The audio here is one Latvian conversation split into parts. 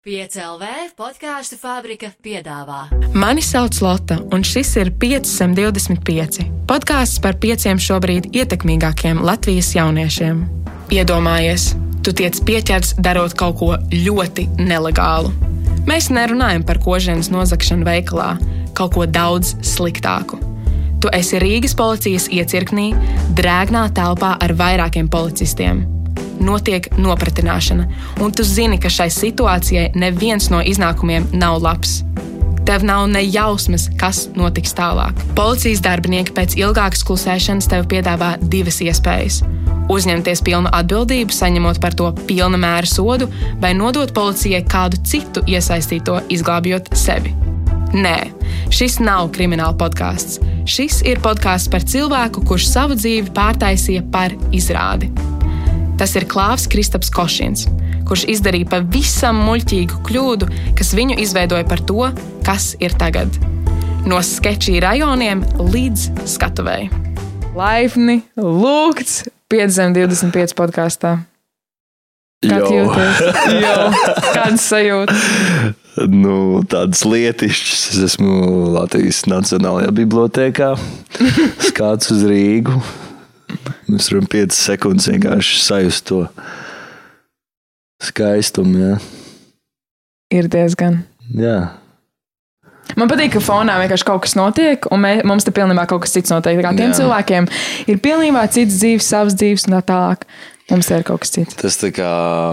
5LV podkāstu fabrika piedāvā. Mani sauc Lotte, un šis ir 525. podkāsts par pieciem šobrīd ietekmīgākiem Latvijas jauniešiem. Iedomājies, tu tiec pieķerts darot kaut ko ļoti nelegālu. Mēs nerunājam par kožienas nozagšanu veikalā, kaut ko daudz sliktāku. Tu esi Rīgas policijas iecirknī, drēgnā telpā ar vairākiem policistiem notiek nopratināšana, un tu zini, ka šai situācijai neviens no iznākumiem nav labs. Tev nav ne jausmas, kas notiks tālāk. Policijas darbinieki pēc ilgākas klusēšanas tev piedāvā divas iespējas - uzņemties pilnu atbildību, saņemot par to pilna mēra sodu, vai nodot policijai kādu citu iesaistīto, izglābjot sevi. Nē, šis nav krimināla podkāsts. Šis ir podkāsts par cilvēku, kurš savu dzīvi pārtaisīja par izrādi. Tas ir Klāvs Kristaps Košins, kurš izdarīja pavisam muļķīgu kļūdu, kas viņu izveidoja par to, kas ir tagad. No sketčī rajoniem līdz skatuvēji. Laipni lūgts 525 podkāstā. Kā Jo. jūties? Jo, kādas sajūtas? Nu, tādas lietišķas. Es esmu Latvijas Nacionālajā bibliotekā. Skats uz Rīgu. Mēs varam 5 sekundes vienkārši sajust to skaistumu. Jā. Ir diezgan. Jā. Man patīk, ka fonā vienkārši kaut kas notiek, un mē, mums te pilnībā kaut kas cits notiek. Tiem Jā. cilvēkiem ir pilnībā cits dzīves, savs dzīves un tā tālāk. Mums ir kaut kas cits. Tas tā kā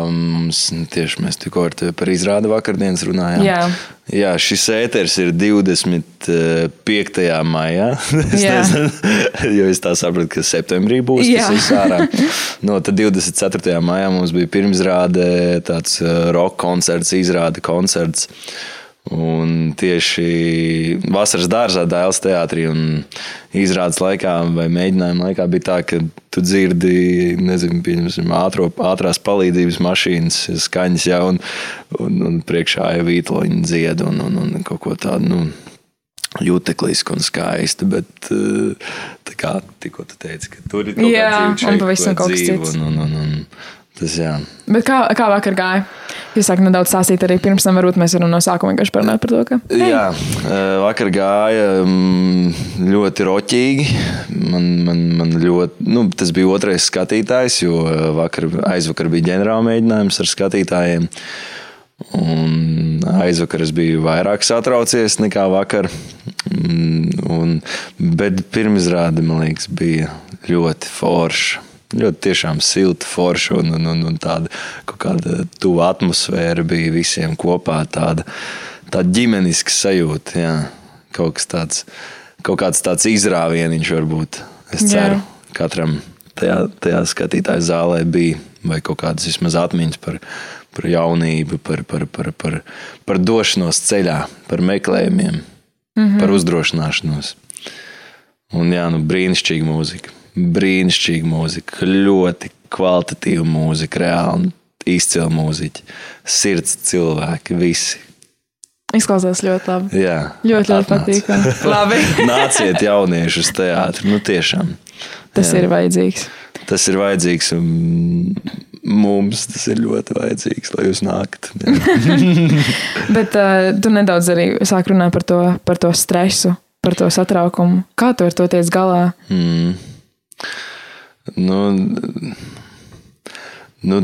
mums tieši mēs tikko ar tevi par izrādi vakardienas runājām. Jā. Jā, šis ēters ir 25. maijā. Es Jā. nezinu, jo es tā sapratu, ka septembrī būs Jā. tas viss ārā. No, tad 24. maijā mums bija pirmizrāde, tāds uh, roka koncerts, izrāde koncerts. Un tieši vasaras dārzā, Dēls teātrī un izrādes laikā vai mēģinājuma laikā bija tā, ka tu dzirdi, nezinu, pieņemsim, ātro, ātrās palīdzības mašīnas skaņas jau un, un, un priekšā jau vītloņi dzied un, un, un kaut ko tādu. Nu, Jūtekliski un skaisti, bet eh, tā kā tikko tu teici, ka tur ir kaut kāda un dzīve, pavisam kaut kas cits. Un, un, un, un, tas, jā. Bet kā, kā vakar gāja? Jūs sākat nedaudz stāstīt arī pirms tam, varbūt mēs varam no sākuma vienkārši parunāt par to, ka. Jā, eh, vakar gāja mm, ļoti roķīgi. Man, man, man ļoti, nu, tas bija otrais skatītājs, jo vakar, aizvakar bija ģenerāla mēģinājums ar skatītājiem. Un aizvakar es biju vairāk satraucies nekā vakar. Mm, Un, bet pirmizrāde, man liekas, bija ļoti forša. Ļoti tiešām silta, forša un, un, un, un tāda kaut kāda tuva atmosfēra bija visiem kopā. Tāda, tāda ģimeniska sajūta, jā. kaut kas tāds, kaut kāds tāds izrāvieniņš varbūt. Es Jā. ceru, katram tajā, tajā skatītāju zālē bija vai kaut kādas vismaz atmiņas par, par jaunību, par, par, par, par, par došanos ceļā, par meklējumiem, mm -hmm. par uzdrošināšanos. Un jā, nu, brīnišķīga mūzika. Brīnišķīga mūzika, ļoti kvalitatīva mūzika, reāli izcila mūziķa. Sirds cilvēki, visi. Izklausās ļoti labi. Jā, Ļoti, ļoti patīkami. Labi. Nāciet, jaunieši, uz teātri. Nu, tiešām. Tas Jā. ir vajadzīgs. Tas ir vajadzīgs. un Mums tas ir ļoti vajadzīgs, lai jūs nākat. Bet uh, tu nedaudz arī sāk runāt par to, par to stresu, par to satraukumu. Kā tu ar to tiec galā? Mm. Nu, nu,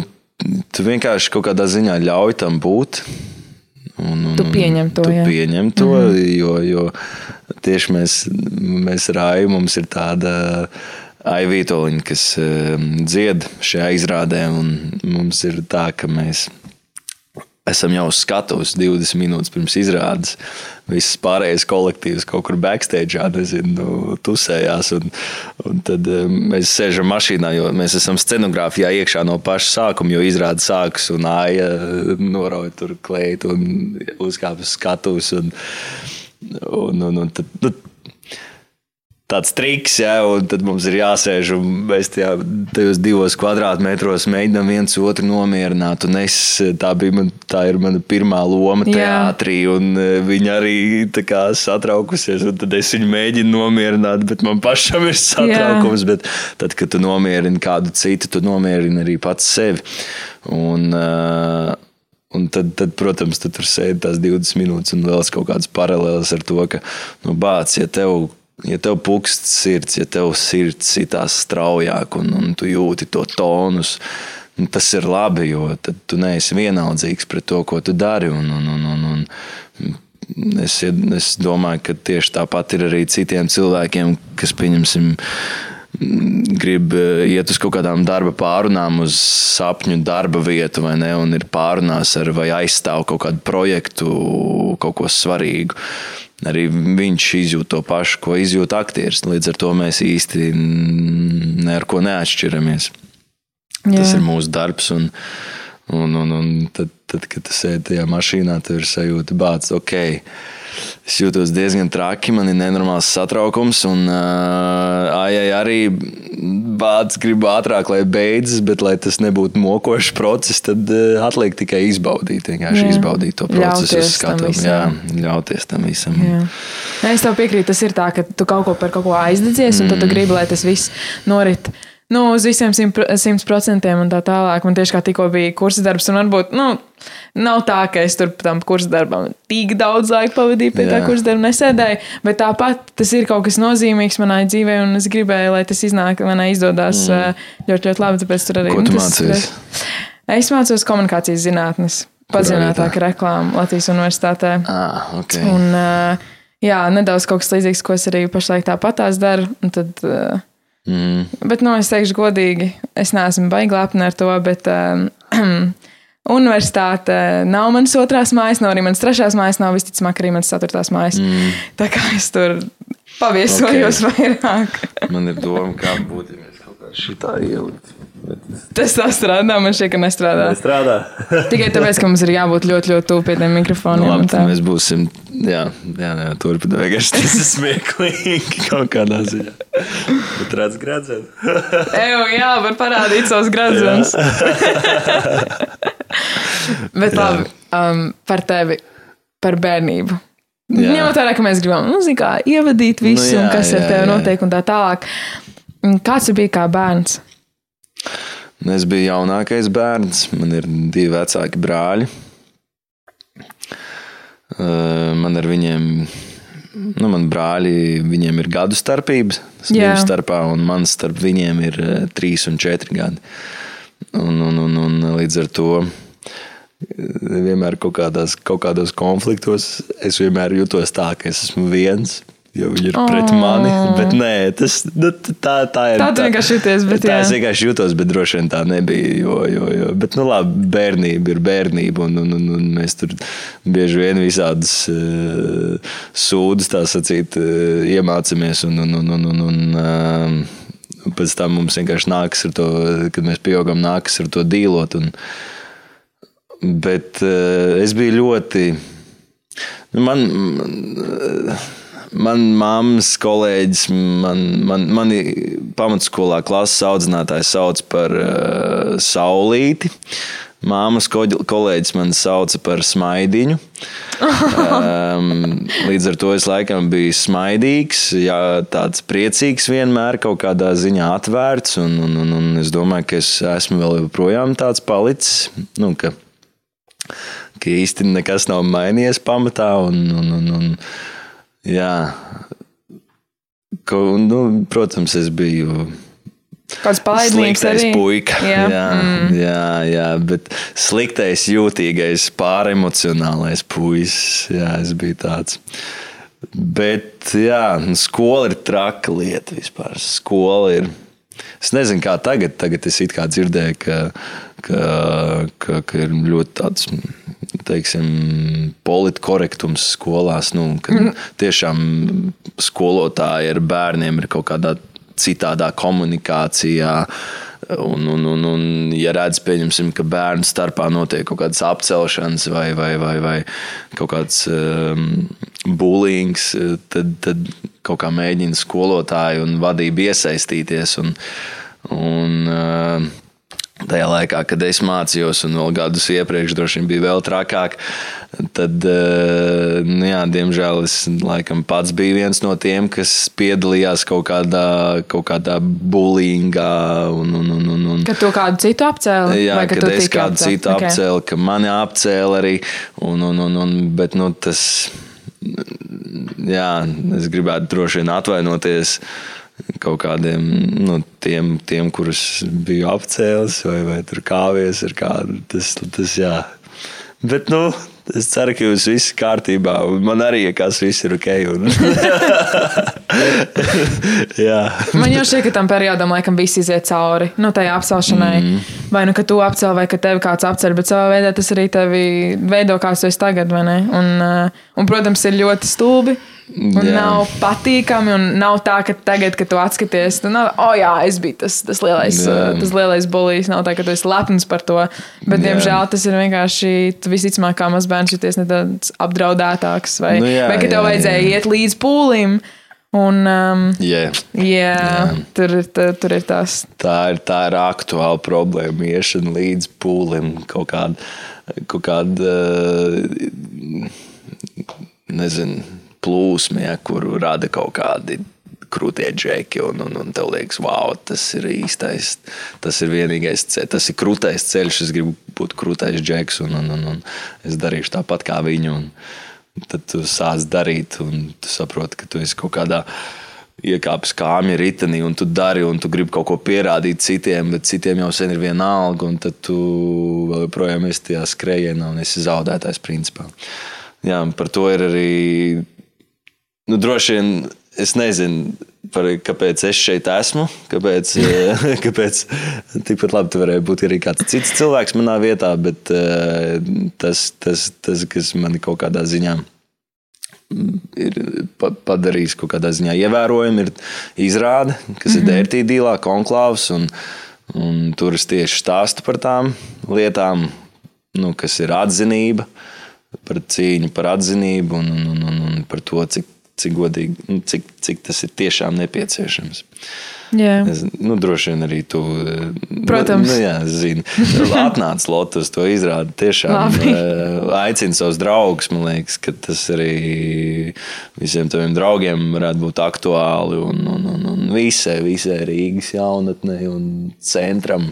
tu vienkārši kaut kādā ziņā ļauj tam būt. Un, un, Tu pieņem to, tu pieņem to, mm jo, jo tieši mēs, mēs ar Aiju mums ir tāda aivītoliņa, kas um, dzied šajā izrādē, un mums ir tā, ka mēs esam jau uz skatuves 20 minūtes pirms izrādes. Viss pārējais kolektīvs kaut kur backstage, nezinu, nu, tusējās. Un, un tad um, mēs sēžam mašīnā, jo mēs esam scenogrāfijā iekšā no paša sākuma, jo izrāda sākas un āja norauj tur kleitu un uzkāp uz skatuves. Un, un, un, un tad, nu, tāds triks, ja, un tad mums ir jāsēž un mēs tajā, tajos divos kvadrātmetros mēģinām viens otru nomierināt. Un es, tā, man, tā ir mana pirmā loma teātrī, un eh, viņa arī kā satraukusies. Tad es viņu mēģinu nomierināt, bet man pašam ir satraukums. Bet tad, kad tu nomierini kādu citu, tu nomierini arī pats sevi. Un, uh, Un tad, tad, protams, tu tur sēdi tās 20 minūtes un vēl kaut kādas paralēlas ar to, ka, nu, bāc, ja tev, ja tev pukst sirds, ja tev sirds sitās straujāk un, un tu jūti to tonus, nu, tas ir labi, jo tad tu neesi vienaldzīgs pret to, ko tu dari. Un, un, un, un, un es, es domāju, ka tieši tāpat ir arī citiem cilvēkiem, kas, pieņemsim, grib eh, iet uz kaut kādām darba pārunām, uz sapņu darba vietu, vai ne, un ir pārunās ar vai aizstāv kaut kādu projektu, kaut ko svarīgu. Arī viņš izjūt to pašu, ko izjūt aktieris. Līdz ar to mēs īsti ne ar ko neatšķiramies. Jā. Tas ir mūsu darbs. Un, un, un, un tad, tad, kad tu sēdi tajā mašīnā, tur ir sajūta, bācis, ok Es jūtos diezgan traki, man ir nenormāls satraukums, un uh, ai, arī bācis grib ātrāk, lai beidzas, bet, lai tas nebūtu mokošs process, tad uh, atliek tikai izbaudīt, vienkārši jā. izbaudīt to procesu uz skatuves. Jā, ļauties tam visam. Jā. Es tev piekrītu, tas ir tā, ka tu kaut ko par kaut ko aizdedzies, un mm. tad tu gribi, lai tas viss norit nu, uz visiem simt procentiem un tā tālāk. Man tieši kā tikko bija kursa darbs, un varbūt nu, nav tā, ka es tur tam kursa darbam tik daudz laika pavadīju pie Jā. tā kursa darba, nesēdēju, bet tāpat tas ir kaut kas nozīmīgs manai dzīvē, un es gribēju, lai tas iznāk, manai izdodas mm. ļoti, ļoti labi. Tāpēc tur arī Ko tu mācījies? Es mācos komunikācijas zinātnes, padziļinātāka reklāma Latvijas universitātē. Ah, okay. Un, jā, nedaudz kaut kas līdzīgs, ko es arī pašlaik tāpatās daru. Un tad, uh, Mm. Bet, nu, es teikšu, godīgi, es neesmu baigi lepna ar to, bet um, universitāte nav mans otrās mājas, nav arī mans trešās mājas, nav visticamāk arī mans ceturtās mājas. Mm. Tā kā es tur paviesojos okay. vairāk. Man ir doma, kā būtu, šitā ielikt. Bet... Tas tā strādā, man šķiet, ka nestrādā. Nestrādā. Tikai tāpēc, ka mums ir jābūt ļoti, ļoti tuvu pie tiem mikrofoniem. Nu, labi, mēs būsim, jā, jā, jā turpināt. Vienkārši tas ir smieklīgi kaut kādā ziņā. Bet redz gradzenu. Eju, jā, var parādīt savus gradzenus. Bet labi, um, par tevi, par bērnību. Ņemot vērā, ka mēs gribam, nu, kā, ievadīt visu, nu, jā, un kas jā, ar tevi notiek un tā tālāk. Kāds tu biji kā bērns? Es biju jaunākais bērns, man ir divi vecāki brāļi. Man ar viņiem, nu, man brāļi, viņiem ir gadu starpības, divu starpā, un man starp viņiem ir trīs un četri gadi. Un, un, un, un līdz ar to vienmēr kaut, kādās, kaut kādos konfliktos es vienmēr jutos tā, ka es esmu viens jo viņi ir pret oh. mani. Bet nē, tas nu, tā, tā ir. Tā tu vienkārši jūties. Bet, tā jā. es vienkārši jūtos, bet droši vien tā nebija. Jo, jo, jo. Bet, nu, labi, bērnība ir bērnība, un, un, un, un mēs tur bieži vien visādas uh, sūdzes, tā sacīt, uh, iemācāmies. Un, un, un, un, un, un, uh, pēc tam mums vienkārši nākas ar to, kad mēs pieaugam, nākas ar to dīlot. Un, bet uh, es biju ļoti. Nu, man, man Man mammas kolēģis, man, man, mani pamatskolā klases audzinātājs sauc par uh, saulīti. Māmas kolēģis man sauca par smaidiņu. um, līdz ar to es laikam biju smaidīgs, jā, tāds priecīgs vienmēr, kaut kādā ziņā atvērts. Un, un, un, un es domāju, ka es esmu vēl joprojām tāds palicis. Nu, ka, ka īsti nekas nav mainījies pamatā. Un, un, un, un, Jā, Ko, nu, protams, es biju. Kāds palaidīgs arī? Puika. Jā, jā, mm. jā, jā, bet sliktais, jūtīgais, pāremocionālais puisis. Jā, es biju tāds. Bet, jā, skola ir traka lieta vispār. Skola ir. Es nezinu, kā tagad. Tagad es dzirdēju, ka, ka, ka, ka ir ļoti tāds teiksim, politkorektums skolās. Nu, mm. Tiešām skolotāji ar bērniem ir kaut kādā citādā komunikācijā. Un, un, un, un ja redz, pieņemsim, ka bērnu starpā notiek kaut kādas apcelšanas vai, vai, vai, vai kaut kāds um, bulīgs, tad, tad kaut kā mēģina skolotāji un vadība iesaistīties. Un, un, uh, Tajā laikā, kad es mācījos, un vēl gadus iepriekš, droši vien bija vēl trakāk, tad, eh, nu jā, diemžēl, es laikam pats biju viens no tiem, kas piedalījās kaut kādā, kaut kādā bulīngā. Un, un, un, un, un, Kad tu kādu citu apcēli? Jā, vai, kad tu es kādu apcelt? citu Ok. apcēlu, ka mani apcēla arī. Un, un, un, un, bet nu, tas, jā, es gribētu droši vien atvainoties kaut kādiem nu, tiem, tiem, kurus biju apcēlis vai, vai tur kāvies ar kādu. Tas, tas jā. Bet, nu, es ceru, ka jūs visi kārtībā. un Man arī, ja kas viss ir ok. Un... Man jau šķiet, ka tam periodam laikam viss iziet cauri. Nu, tai apcelšanai. Mm. Vai nu, ka tu apcēli, vai ka tevi kāds apceļ, bet savā veidā tas arī tevi veido, kāds tu esi tagad, vai ne? Un, uh, un protams, ir ļoti stulbi. Un Jā. nav patīkami, un nav tā, ka tagad, kad tu atskaties, nav, oh, jā, es biju tas, tas lielais, Jā. uh, tas lielais bulīs. Nav tā, ka tu esi lepns par to. Bet, Jā. diemžēl, tas ir vienkārši, visticamāk, kā mazbērns jūties nedaudz apdraudētāks, vai, Nu jā, vai ka tev jā, vajadzēja jā. iet līdz pūlim. Un, um, Yeah. Jā, tur, tur, tur ir tās. Tā ir, tā ir aktuāla problēma. Iešana līdz pūlim, kaut kāda, kaut kāda nezinu, plūsma, ja, kuru rada kaut kādi krūtie džeki. Un, un, un tev liekas, wow, tas ir īstais, tas ir vienīgais ceļš, tas ir krūtais ceļš. Es gribu būt krūtais džeks, un, un, un, un es darīšu tāpat kā viņu. Un tad tu sāc darīt, un tu saproti, ka tu esi kaut kādā iekāpis kāmja ritenī, un tu dari, un tu gribi kaut ko pierādīt citiem, bet citiem jau sen ir viena alga, un tad tu vēl joprojām esi tajā skrējienā un esi zaudētājs principā. Jā, par to ir arī, nu, droši vien, es nezinu, par, kāpēc es šeit esmu, kāpēc, eh, kāpēc tikpat labi tu varēji būt arī kāds cits cilvēks manā vietā, bet eh, tas, tas, tas kas man kaut kādā ziņā ir pa- padarījis kaut kādā ziņā ievērojami, ir izrāde, kas ir DRT dīlā, konklāvs. Un, un tur es tieši stāstu par tām lietām, nu, kas ir atzinība, par cīņu par atzinību un, un, un, un par to, cik, cik godīgi, nu, cik, cik tas ir tiešām nepieciešams. Jā, Es, nu, droši vien arī tu. eh, Protams. Nu, jā, zini. Atnāc Lotus, to izrāda. Tiešām eh, aicina savus draugus. Man liekas, ka tas arī visiem taviem draugiem varētu būt aktuāli. Un, un, un, un visai, visai Rīgas jaunatnei un centram.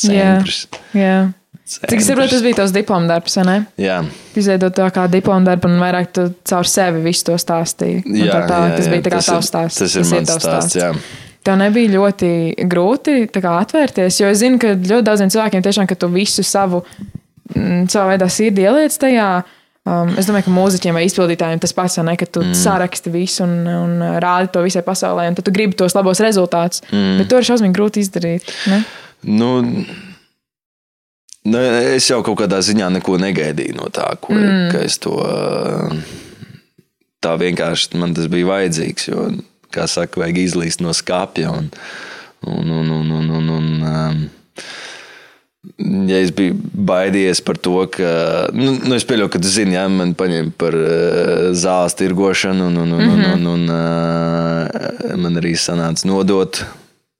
Centrs. jā. Cik saprotu, tas bija tavs diploma darbs, vai ne? Jā, Izveidot to kā diploma darbu, un vairāk tu caur sevi visu to stāstīji. Jā, tā, tā, jā, tas jā, bija tā kā ir- tavs stāsts. Tas ir mans tavs stāsts. Jā. Tev nebija ļoti grūti kā, atvērties, jo es zinu, ka ļoti daudziem cilvēkiem tiešām, ka tu visu savu, mm, savā veidā sirdi ieliec tajā. Um, es domāju, ka mūziķiem vai izpildītājiem tas pats, ne, ka tu mm. saraksti visu un, un rādi to visai pasaulē, un tad tu gribi tos labos rezultātus. Mm. Bet to ir šausmīgi grūti izdarīt. Ne? Nu, nu, es jau kaut kādā ziņā neko negaidīju no tā, ko mm. es to. Tā vienkārši man tas bija vajadzīgs. Jo, kā saka, vajag izlīst no skāpja. Un, un, un, un, un, un, un, um, Ja es biju baidījies par to, ka. Nu, nu es pieļauju, ka tu zini, ja man paņēma par uh, zāles tirgošanu, un, un, un, un, un, un uh, man arī sanāca nodot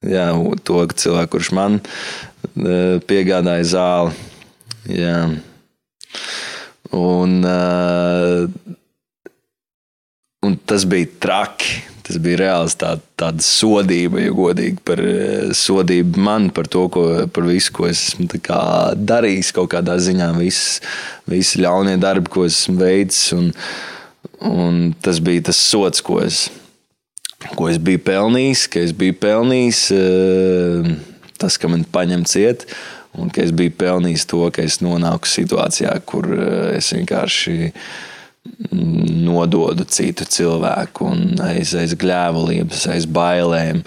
jā, to cilvēku, kurš man uh, piegādāja zāli. Jā. Un, uh, un tas bija traki. Tas bija reāls tā, tāda sodība, ja godīgi par sodību man par to, ko, par visu, ko es esmu darījis kaut kādā ziņā, visas, visi ļaunie darbi, ko esmu veicis. Un, un tas bija tas sots, ko es, ko es biju pelnījis, ka es biju pelnījis eh, tas, ka man paņem ciet. Un ka es biju pelnījis to, ka es nonāku situācijā, kur eh, es vienkārši nododu citu cilvēku un aiz, aiz gļēvuliem, aiz bailēm,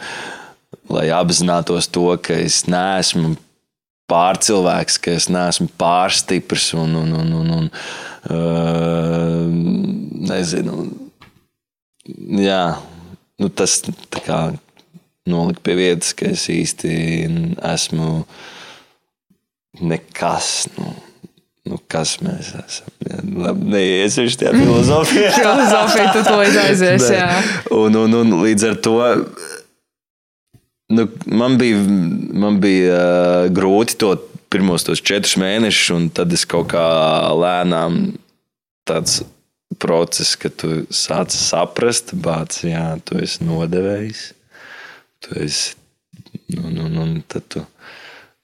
lai apzinātos to, ka es neesmu pārcilvēks, ka es neesmu pārstiprs un, un, un, un, un uh, nezinu. Jā, nu tas kā nolika pie vietas, ka es īsti esmu nekas. Nu, Nu, kas mēs esam? Jā, Labi, neiesim šajā filozofijā. Filozofija tu to aizies. Un, un, un līdz ar to nu, man bija, man bija uh, grūti to pirmos tos četrus mēnešus, un tad es kaut kā lēnām tāds process, ka tu sāc saprast, bāc, jā, tu esi nodevējis. Tu esi, nu, nu, nu, tad tu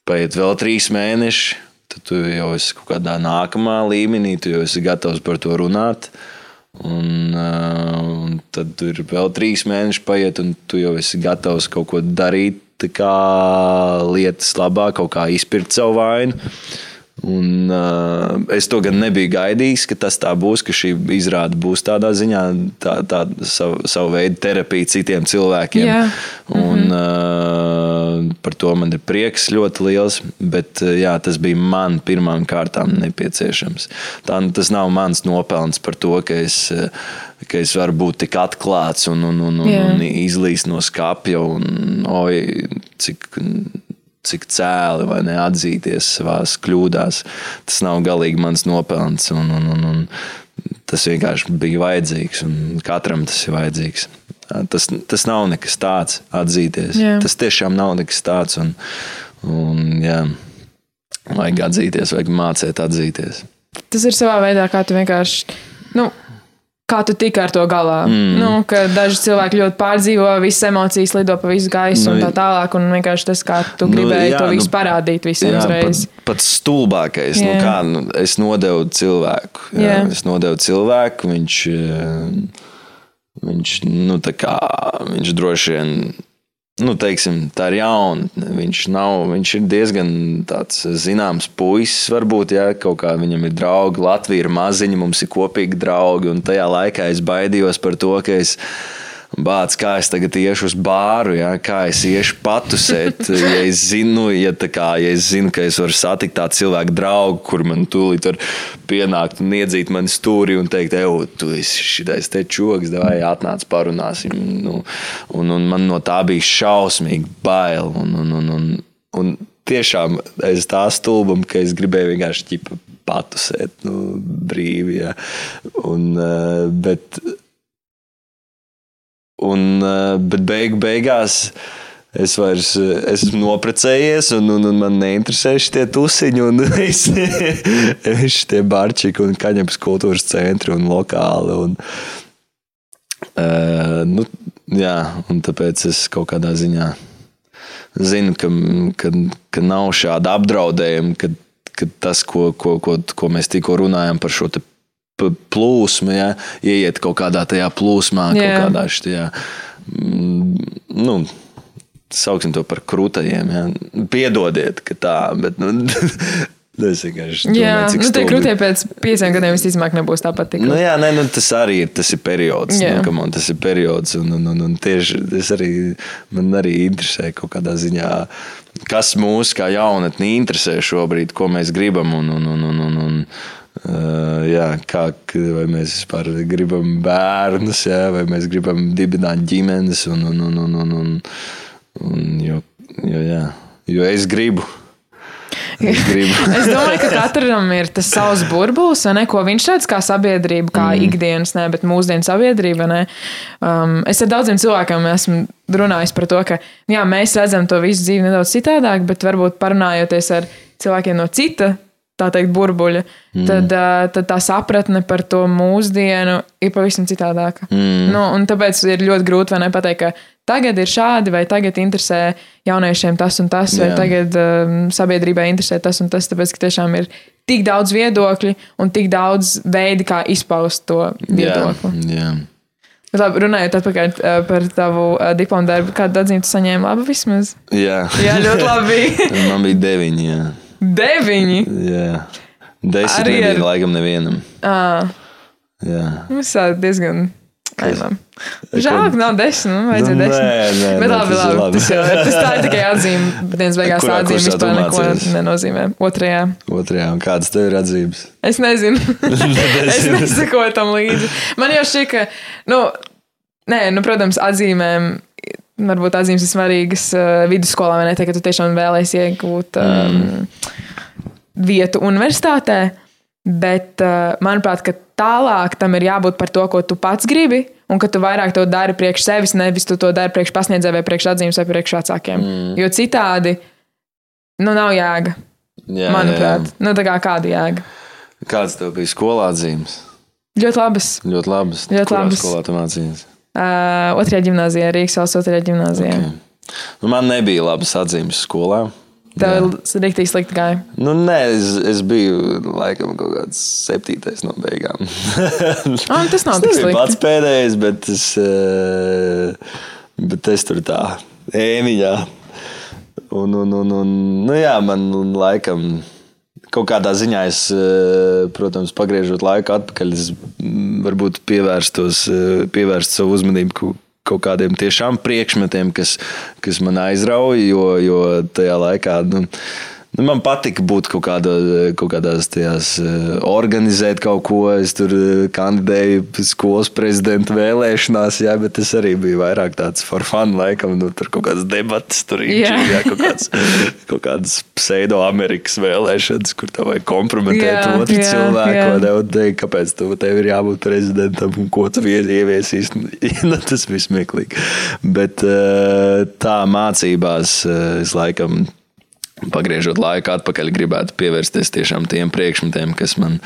paiet vēl trīs mēneši, tad tu jau esi kaut kādā nākamā līmenī, tu jau esi gatavs par to runāt. Un, uh, un tad tur vēl trīs mēneši paiet, un tu jau esi gatavs kaut ko darīt, kā lietas labāk, kaut kā izpirkt savu vainu. Un, uh, es to gan nebiju gaidījis, ka tas tā būs, ka šī izrāde būs tādā ziņā, tā, tā savu, savu veidu terapija citiem cilvēkiem. Jā. Un, mm -hmm. uh, par to man ir prieks ļoti liels. Bet uh, jā, tas bija man pirmām kārtām nepieciešams. Tā, tas nav mans nopelns par to, ka es. Ka es varu būt tik atklāts un, un, un, un, Jā. un izlīst no skapja, un oi, cik cik cēli vai ne atzīties savā kļūdās. Tas nav galīgi mans nopelns. Un, un, un, un tas vienkārši bija vajadzīgs. Katram tas ir vajadzīgs. Tas, tas nav nekas tāds, atzīties. Jā. Tas tiešām nav nekas tāds. Un, un, jā, vajag atzīties, vajag mācīt atzīties. Tas ir savā veidā, kā tu vienkārši. Nu, Kā tu tiki ar to galā? Mm. Nu, daži cilvēki ļoti pārdzīvo, visas emocijas lido pa visu gaisu Nu, un tā tālāk. Un vienkārši tas, kā tu gribēji jā, to nu, visu parādīt visiem Jā, uzreiz. pat, pat stulbākais. Nu, Jā. kā, nu, es nodevu cilvēku. Jā, Jā. es nodevu cilvēku. Viņš, eh, viņš, nu, kā, viņš droši vien. Nu, teiksim, tā ir jauna. Viņš, nav, viņš ir diezgan zināms puisis. Varbūt jā, kaut kā viņam ir draugi. Latvija ir maziņa, mums ir kopīgi draugi. Un tajā laikā es baidījos par to, ka es Bāc, kā es tagad iešu uz bāru, ja? kā es iešu patusēt. Ja es zinu, ja, kā, ja es zinu, ka es varu satikt tādu cilvēku draugu, kur man tūlīt var pienākt un iedzīt mani stūri un teikt, ej, tu esi šitais te čoks, vai atnāc parunāsim. Nu, un, un man no tā bija šausmīgi bail. Un, un, un, un, un tiešām es tā stulbam, ka es gribēju vienkārši ķipa patusēt nu, brīvi. Ja? Un, eh, bet, Un, eh, bet beigu beigās es vairs eh, esmu noprecējies, un, un, un man neinteresē šie tusiņi, un šie barčiki, un kaņepes kultūras centri un lokāli. Un, uh, nu, jā, un tāpēc es kaut kādā ziņā zinu, ka, ka, ka nav šāda apdraudējuma, ka, ka tas, ko, ko, ko, ko mēs tikko runājam par šo plūsmu, ja, ieiet kaut kādā tajā plūsmā, Jā. kaut kādā šajā. mm, Nu, sauksim to par krūtajiem. Ja. Piedodiet, ka tā, bet nu, es vienkārši Jā, domāju, cik nu, stulbi. krūtie pēc pieciem gadiem visticamāk nebūs tāpat. Nu, jā, nē, nu, tas arī ir, tas ir periods. Jā. Nu, on, tas ir periods. Un, un, un, un tieši tas arī man arī interesē kaut kādā ziņā, kas mūs kā jaunatni interesē šobrīd, ko mēs gribam. Un, un, un, un, un, un, Uh, jā, kā, vai mēs vispār gribam bērnus, jā, vai mēs gribam dibināt ģimenes. Un, un, un, un, un, un, un, jo, jo, jā, jo es gribu. Es. Es domāju, ka katram ir tas savs burbulis, ne, ko viņš redz kā sabiedrība, kā mm. ikdienas, ne, bet mūsdienu sabiedrība. Ne. Um, es ar daudziem cilvēkiem esmu runājis par to, ka jā, mēs redzam to visu dzīvi nedaudz citādāk, bet varbūt parunājoties ar cilvēkiem no cita. Tā teikt, burbuļa, mm. tad, tad tā sapratne par to mūsdienu ir pavisam citādāka. Mm. Nu, un tāpēc ir ļoti grūti vai nepateikt, ka tagad ir šādi, vai tagad interesē jauniešiem tas un tas, vai Jā. tagad um, sabiedrībai interesē tas un tas. Tāpēc, ka tiešām ir tik daudz viedokļu un tik daudz veidu, kā izpaust to Jā, viedokli. jā. Bet Labi, runājot atpakaļ par tavu diplomu darbu, kādu atzīmi tu saņēmi? Labi, vismaz. jā. Jā, ļoti labi. Man bija deviņi. Jā. Deviņi. Jā. Desmit Arī nebija ar- laikam nevienam. Ah, Jā. mums tā diezgan. Ainam. Žēl, ka nav desmit. Nu, vajadzēja Nu, desmit. nē, nē, Bet nē, labi, ir labi. Tas, jau, tas tā ir tikai atzīme. Dienas beigās Kurā atzīme vispār neko nenozīmē. Otrajā. Otrajā, un kādas tev ir atzības? Es nezinu. es nesakoju tam līdzi. Man jau šķiet, ka, nu, nē, nu, protams, atzīmēm. Varbūt atzīmes ir svarīgas uh, vidusskolā, vai ne? Tā, ka tu tiešām vēlēsies iegūt um, vietu universitātē. Bet, uh, manuprāt, ka tālāk tam ir jābūt par to, ko tu pats gribi, un ka tu vairāk to dari priekš sevis, nevis tu to dari priekš pasniedzēja vai priekš atzīmes vai priekš vecākiem. Mm. Jo citādi, nu, nav jēga. Jā, Manuprāt, jā. nu, tā kā kāda jēga. Kāds tev bija skolā atzīmes? Ļoti labas. Ļoti labas. Ļoti labas. skolā tu mācījies? Uh, otrajā gimnājā, Rīgas valsts otrajā gimnājā. Okay. Nu, man nebija labas atzīmes skolā. Tev ir rīktīgi slikti gāja. Nu, nē, es, es biju laikam kaut kāds septītais no beigām. Ah, tas nav slikti. pats pēdējais, bet es, bet es tur tā ēmiņā. Un, un, un, un, nu jā, man laikam kaut kādā ziņā es, eh, protams, pagriežot laiku atpakaļ, es mm, varbūt pievērstos, eh, pievērst savu uzmanību kaut- kādiem tiešām priekšmetiem, kas, kas man aizrauja, jo, jo tajā laikā. Nu, man patika būt kaut, kādā, kaut kādās tajās, eh, organizēt kaut ko. Es tur eh, kandidēju skolas prezidenta vēlēšanās, jā, bet tas arī bija vairāk tāds for fun, laikam, nu, tur kaut kādas debatas, tur Jā. jā, kaut, kāds, kaut kādas pseido-amerikas vēlēšanas, kur tev vajag kompromitēt Jā, otru jā, cilvēku. jā. un teikt, Kāpēc tev, tev ir jābūt prezidentam un ko tu vie- ieviesīs? Nu, tas bija smieklīgi. Bet eh, tā mācībās es laikam pagriežot laiku atpakaļ, gribētu pievērsties tiešām tiem priekšmetiem, kas man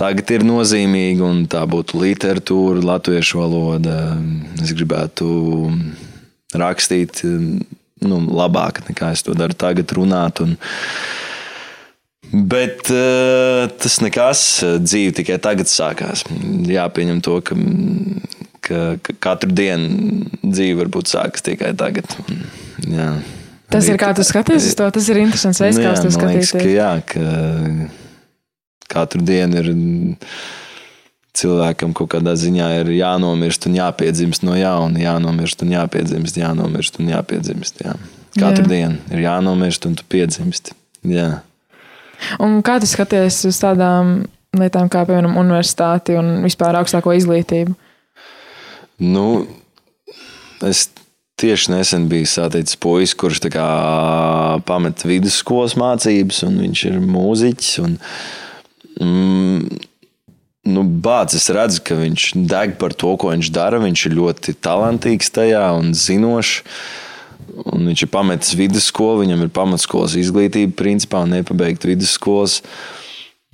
tagad ir nozīmīgi, tā būtu literatūra, latviešu valoda. Es gribētu rakstīt nu, labāk nekā es to daru tagad, runāt. Un, Bet uh, tas nekas, dzīve tikai tagad sākās. Jāpieņem to, ka, ka, ka katru dienu dzīve varbūt sākas tikai tagad. Jā. Tas ir kā tu skaties uz to. Tas ir interesants veids, Nu kā jā, tu man liekas, skaties. ka, jā, ka katru dienu ir cilvēkam kaut kādā ziņā ir jānomirst un jāpiedzimst no jauna, jānomirst un jāpiedzimst, jānomirst un jāpiedzimst. Jā. Katru jā. dienu ir jānomirst un tu piedzimsti. Jā. Un kā tu skaties uz tādām lietām, kā piemēram universitāti un vispār augstāko izglītību? Nu, es tieši nesen biju saticis puisi, kurš pamet vidusskolas mācības, un viņš ir mūziķis. Un, mm, nu, bācis, es redzu, ka viņš deg par to, ko viņš dara. Viņš ir ļoti talantīgs tajā un zinošs. Un viņš ir pametis vidusskolu, viņam ir pamatskolas izglītība, principā nepabeigta vidusskolas. Nu,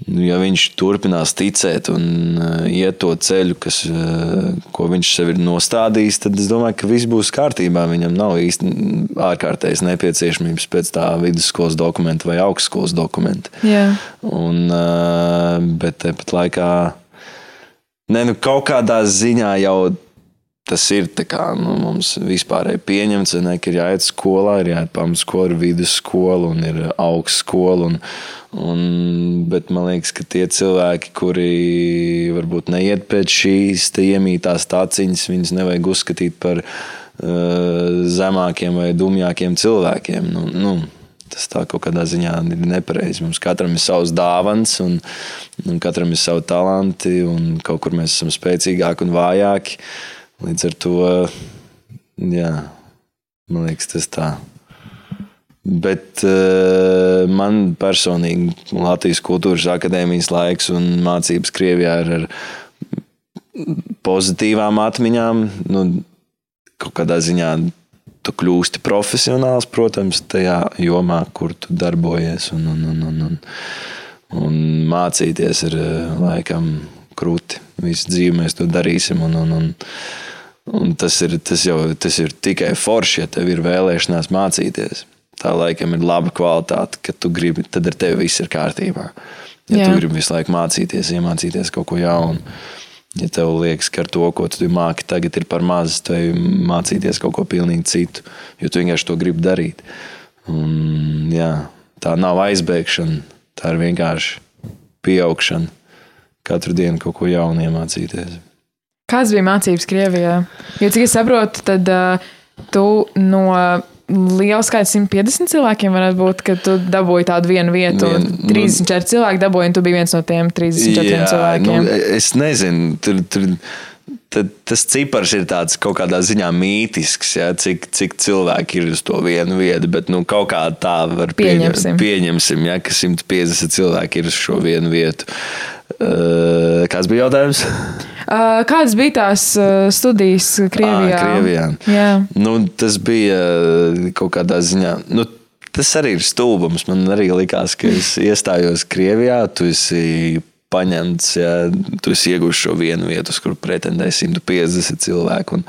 Ja viņš turpinās ticēt un uh, iet to ceļu, kas, uh, ko viņš sev ir nostādījis, tad es domāju, ka viss būs kārtībā. Viņam nav īsti ārkārtējas nepieciešamības pēc tā vidusskolas dokumenta vai augstskolas dokumenta. Jā. Un, uh, bet tāpat laikā ne, nu, kaut kādā ziņā jau tas ir kā, nu, mums vispār ir pieņemts, ne, ka ir jāiet skolā, ir jāiet pamatskola, ir vidusskola un ir augstskola. Un, un, bet man liekas, ka tie cilvēki, kuri varbūt neiet pēc šīs iemītās taciņas, viņus nevajag uzskatīt par uh, zemākiem vai dumjākiem cilvēkiem. Nu, nu, Tas tā kaut kādā ziņā ir nepareizi. Mums katram ir savs dāvans, un, un katram ir savi talanti, un kaut kur mēs esam spēcīgāki un vājāki. Līdz ar to, jā, man liekas, tas tā. Bet uh, man personīgi Latvijas Kultūras Akadēmijas laiks un mācības Krievijā ir ar pozitīvām atmiņām. Nu, kaut kādā ziņā tu kļūsti profesionāls, protams, tajā jomā, kur tu darbojies. Un, un, un, un, un, un mācīties ir eh, laikam krūti. Visu dzīvi mēs to darīsim. Un, un, un, un tas, ir, tas jau tas ir tikai forši, ja tev ir vēlēšanās mācīties. Tā laikam ir laba kvalitāte, ka tu gribi, tad ar tevi viss ir kārtībā. Ja Jā. tu gribi visu laiku mācīties, iemācīties kaut ko jaunu. Ja tev liekas, ka ar to, ko tu māki, tagad ir par maz, tu ej mācīties kaut ko pilnīgi citu, jo tu vienkārši to gribi darīt. Un, jā, tā nav aizbēgšana, tā ir vienkārši pieaugšana. Katru dienu kaut ko jaunu iemācīties. Kādas bija mācības Krievijā? Jo cik es saprotu, tad uh, tu no liela skaita 150 cilvēkiem varētu būt, ka tu dabūji tādu vienu vietu. Vien- un 34 cilvēki dabūja, un tu biji viens no tiem 34 Jā, cilvēkiem. Nu, es nezinu, tur, tur tad tas cipars ir tāds kaut kādā ziņā mītisks, ja, cik, cik cilvēki ir uz to vienu vietu. Bet nu, kaut kā tā var Pieņemsim. pieņem, pieņemsim ja, ka 150 cilvēki ir uz šo vienu vietu. Uh, kāds bija jautājums? Uh, kādas bija tās studijas Krievijā? Ā, Krievijā. Jā. Nu, tas bija kaut kādā ziņā. Nu, tas arī ir stulbums. Man arī likās, ka es iestājos Krievijā. Tu esi paņemts, ja tu esi ieguvis šo vienu vietu, uz kuru pretendē 150 cilvēku. Un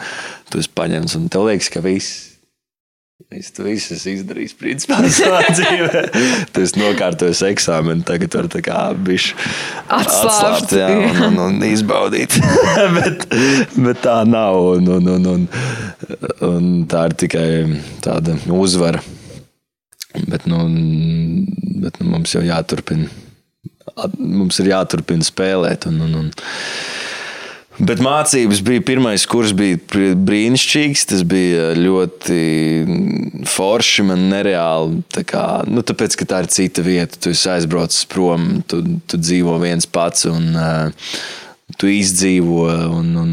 tu esi paņemts un tev liekas, ka viss. Tu viss esi izdarījis, principā, savā dzīvē. Tu esi nokārtojis eksāmenu, tagad var tā kā bišķi atslābt, jā, un, un, un izbaudīt. bet, bet tā nav, un, un, un, un, un tā ir tikai tāda uzvara. Bet, nu, bet nu, mums jau jāturpina. Mums ir jāturpina spēlēt. Un, un, un. Bet mācības bija pirmais kurs, bija br- brīnišķīgs. Tas bija ļoti forši, man nereāli. Tā kā, nu, tāpēc, ka tā ir cita vieta, tu esi aizbraucis prom, tu, tu dzīvo viens pats. Un, uh, Tu izdzīvo, un, un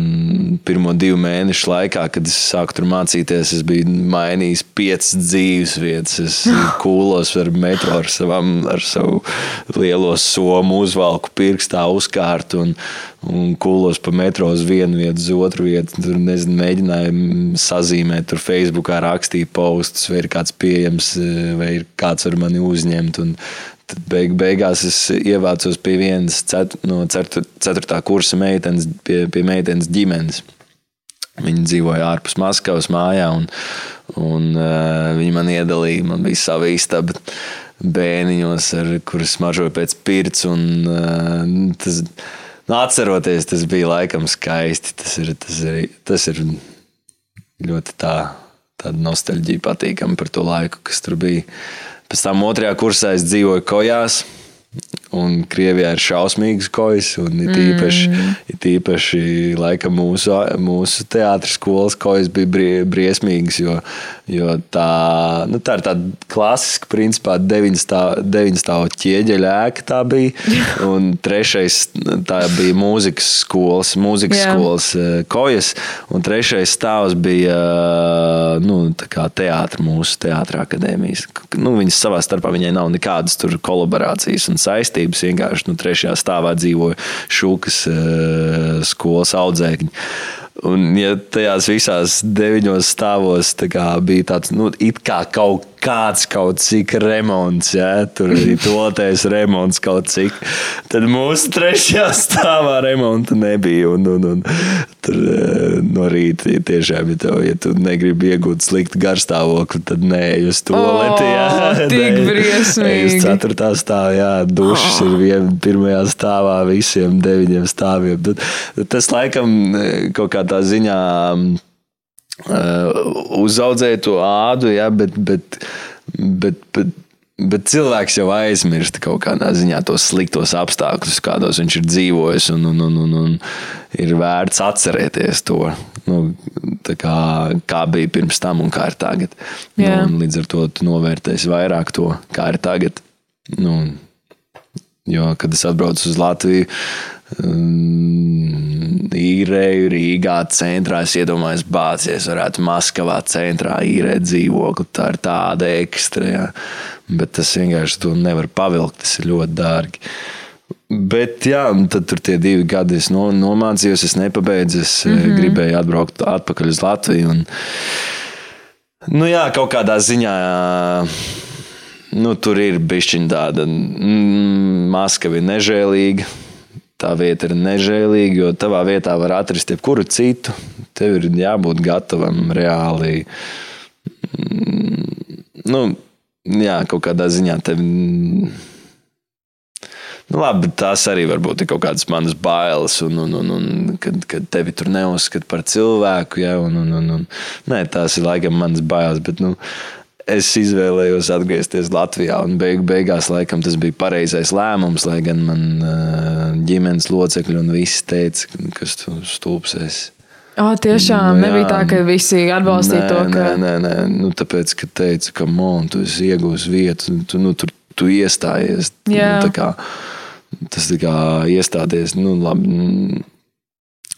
pirmo divu mēnešu laikā, kad es sāku tur mācīties, es biju mainījis piecas dzīves vietas. Es kūlos ar metru, ar, savam, ar savu lielo somu, uzvalku pirkstā, uzkārtu un, un kūlos pa metro uz vienu vietu, uz otru vietu. Tur nezinu, mēģināju sazīmēt, tur Facebookā rakstīt postus, vai ir kāds pieejams, vai ir kāds var mani uzņemt. Un tad beig, beigās es ievācos pie vienas cet, no ceturtā kursa meitenes, pie, pie meitenes ģimenes. Viņa dzīvoja ārpus Maskavas mājā, un, un uh, viņa man iedalīja. Man bija sava istaba bēniņos, ar kuriem smaržoja pēc pirts. Un, uh, tas, nu, atceroties, tas bija laikam skaisti. Tas ir, tas ir, tas ir ļoti tā, tāda nostalģija patīkama par to laiku, kas tur bija. Pēc tam otrajā kursā es dzīvoju kojās. Un Krievijā ir šausmīgas kojas, un it īpaši, mm. it īpaši laikam, mūsu, mūsu teātris skolas kojas bija brie, briesmīgas. Jo, jo tā, nu, tā ir tāda klasiska, principā, deviņstāvu ķieģeļa ēka. Tā bija. Un trešais tā bija mūzikas skolas, mūzikas Jā. skolas eh, kojas. Un trešais stāvs bija nu, teātris, mūsu teātris akadēmijas. Nu, viņas savā starpā viņai nav nekādas tur kolaborācijas un saistības. Vienkārši nu, trešajā stāvā dzīvoja šūkas eh, skolas audzēkņi. Un, ja tajās visās deviņos stāvos tā kā bija tāds, nu, it kā kaut kāds kaut cik remonts, ja, tur arī toties remonts kaut cik, tad mūsu trešajā stāvā remonta nebija. Un, un, un, tur eh, no rīta ja tiešām, ja, tev, ja tu negribi iegūt sliktu garstāvokli, tad nē, uz to leti. O, tik briesmīgi. Uz ceturtā stāvā, jā, dušas ir vien, pirmajā stāvā visiem deviņiem stāviem. Tad, tas laikam eh, kaut kādā ziņā uh, uzaudzēja to ādu, ja, bet, bet, bet, bet, bet cilvēks jau aizmirst kaut kādā ziņā tos sliktos apstākļus, kādos viņš ir dzīvojis. Un, un, un, un, un ir vērts atcerēties to, nu, tā kā, kā bija pirms tam un kā ir tagad. Nu, Jā. un līdz ar to tu novērtēsi vairāk to, kā ir tagad. Nu, Jo, kad es atbraucu uz Latviju, um, īrēju Rīgā centrā, es iedomājos, bācies, varētu Maskavā centrā īrēt dzīvokli. Tā ir tāda ekstra, jā. bet tas vienkārši to nevar pavilkt, tas ir ļoti dārgi. Bet, jā, tad tur tie divi gadi es no, nomācījos, es nepabeidzu, es mm -hmm. gribēju atbraukt atpakaļ uz Latviju. Un, nu, jā, kaut kādā ziņā nu, tur ir bišķiņa tāda mm, maska ir nežēlīga. Tā vieta ir nežēlīga, jo tavā vietā var atrast jebkuru citu. Tev ir jābūt gatavam reāli. Mm, nu, jā, kaut kādā ziņā tev. Nu, labi, tās arī varbūt ir kaut kādas manas bailes, un, un, un, un kad, kad tevi tur neuzskata par cilvēku. Ja, un, un, un, un, nē, tās ir laikam manas bailes. Bet, nu, es izvēlējos atgriezties Latvijā, un beig, beigās laikam tas bija pareizais lēmums, lai gan man ģimenes locekļi un visi teica, kas tu stulbsies. O, tiešām Nu, nebija jā. tā, ka visi atbalstīja nē, to, ka. Nē, nē, nē. Nu, tāpēc, ka teica, ka man tu esi iegūs vietu, tu, nu, tur tu iestājies. Jā. Nu, kā, tas tā kā iestāties, nu, labi.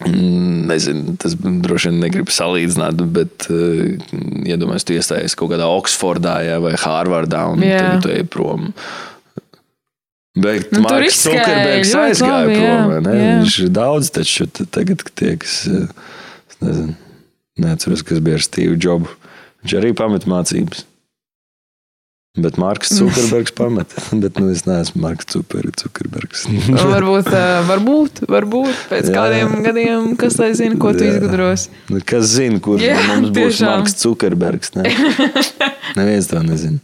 Mm, Nezinu, tas droši vien negribu salīdzināt, bet uh, iedomājieties, tu iestājies kaut kādā Oksfordā jā, vai Hārvardā un Jā. tagad tu ej prom. Bet Nu, Marks Zukerbergs aizgāja labi, jā, prom. vai ne? jā. Viņš ir daudz, taču tagad tie, kas, uh, es nezinu, neatceros, kas bija ar Steve Jobs. Viņš arī pamet mācības. Bet Marks Zukerbergs pamet. Bet nu, es neesmu Marks Zuker- Zukerbergs. varbūt, uh, varbūt, varbūt pēc Jā. kādiem gadiem, kas lai zina, ko tu Jā. izgudros. Nu, Kas zina, kurš mums būs tiešām. Marks Zukerbergs? Ne? Neviens to nezina.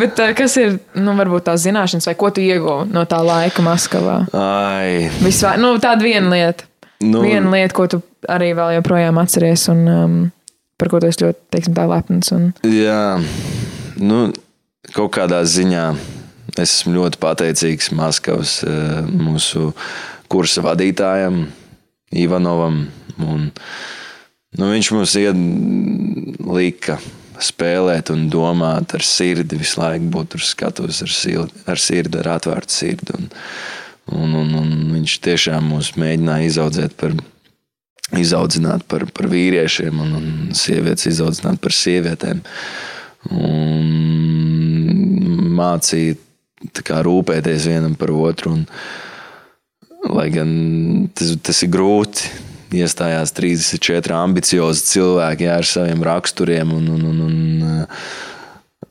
Bet kas ir, nu, varbūt tās zināšanas, vai ko tu ieguvi no tā laika Maskavā? Ai, Visvā, nu, tāda viena lieta. nu, Viena lieta, ko tu arī vēl joprojām atceries un um, par ko tu esi ļoti, teiksim, tā lepns. Un, jā, nu, kaut kādā ziņā es esmu ļoti pateicīgs Maskavas eh, mūsu kursa vadītājam, Ivanovam. Un, nu, viņš mums ielika spēlēt un domāt ar sirdi, visu laiku būt tur skatos ar, sildi, ar sirdi, ar atvērtu sirdi. Un, un, un, un viņš tiešām mūs mēģināja izaudzēt par, izaudzināt par, par vīriešiem un, un sievietes izaudzināt par sievietēm. Un mācīja rūpēties vienam par otru. Un, lai gan tas, tas ir grūti, iestājās 34 ambiciozi cilvēki jā, ar saviem raksturiem un, un, un, un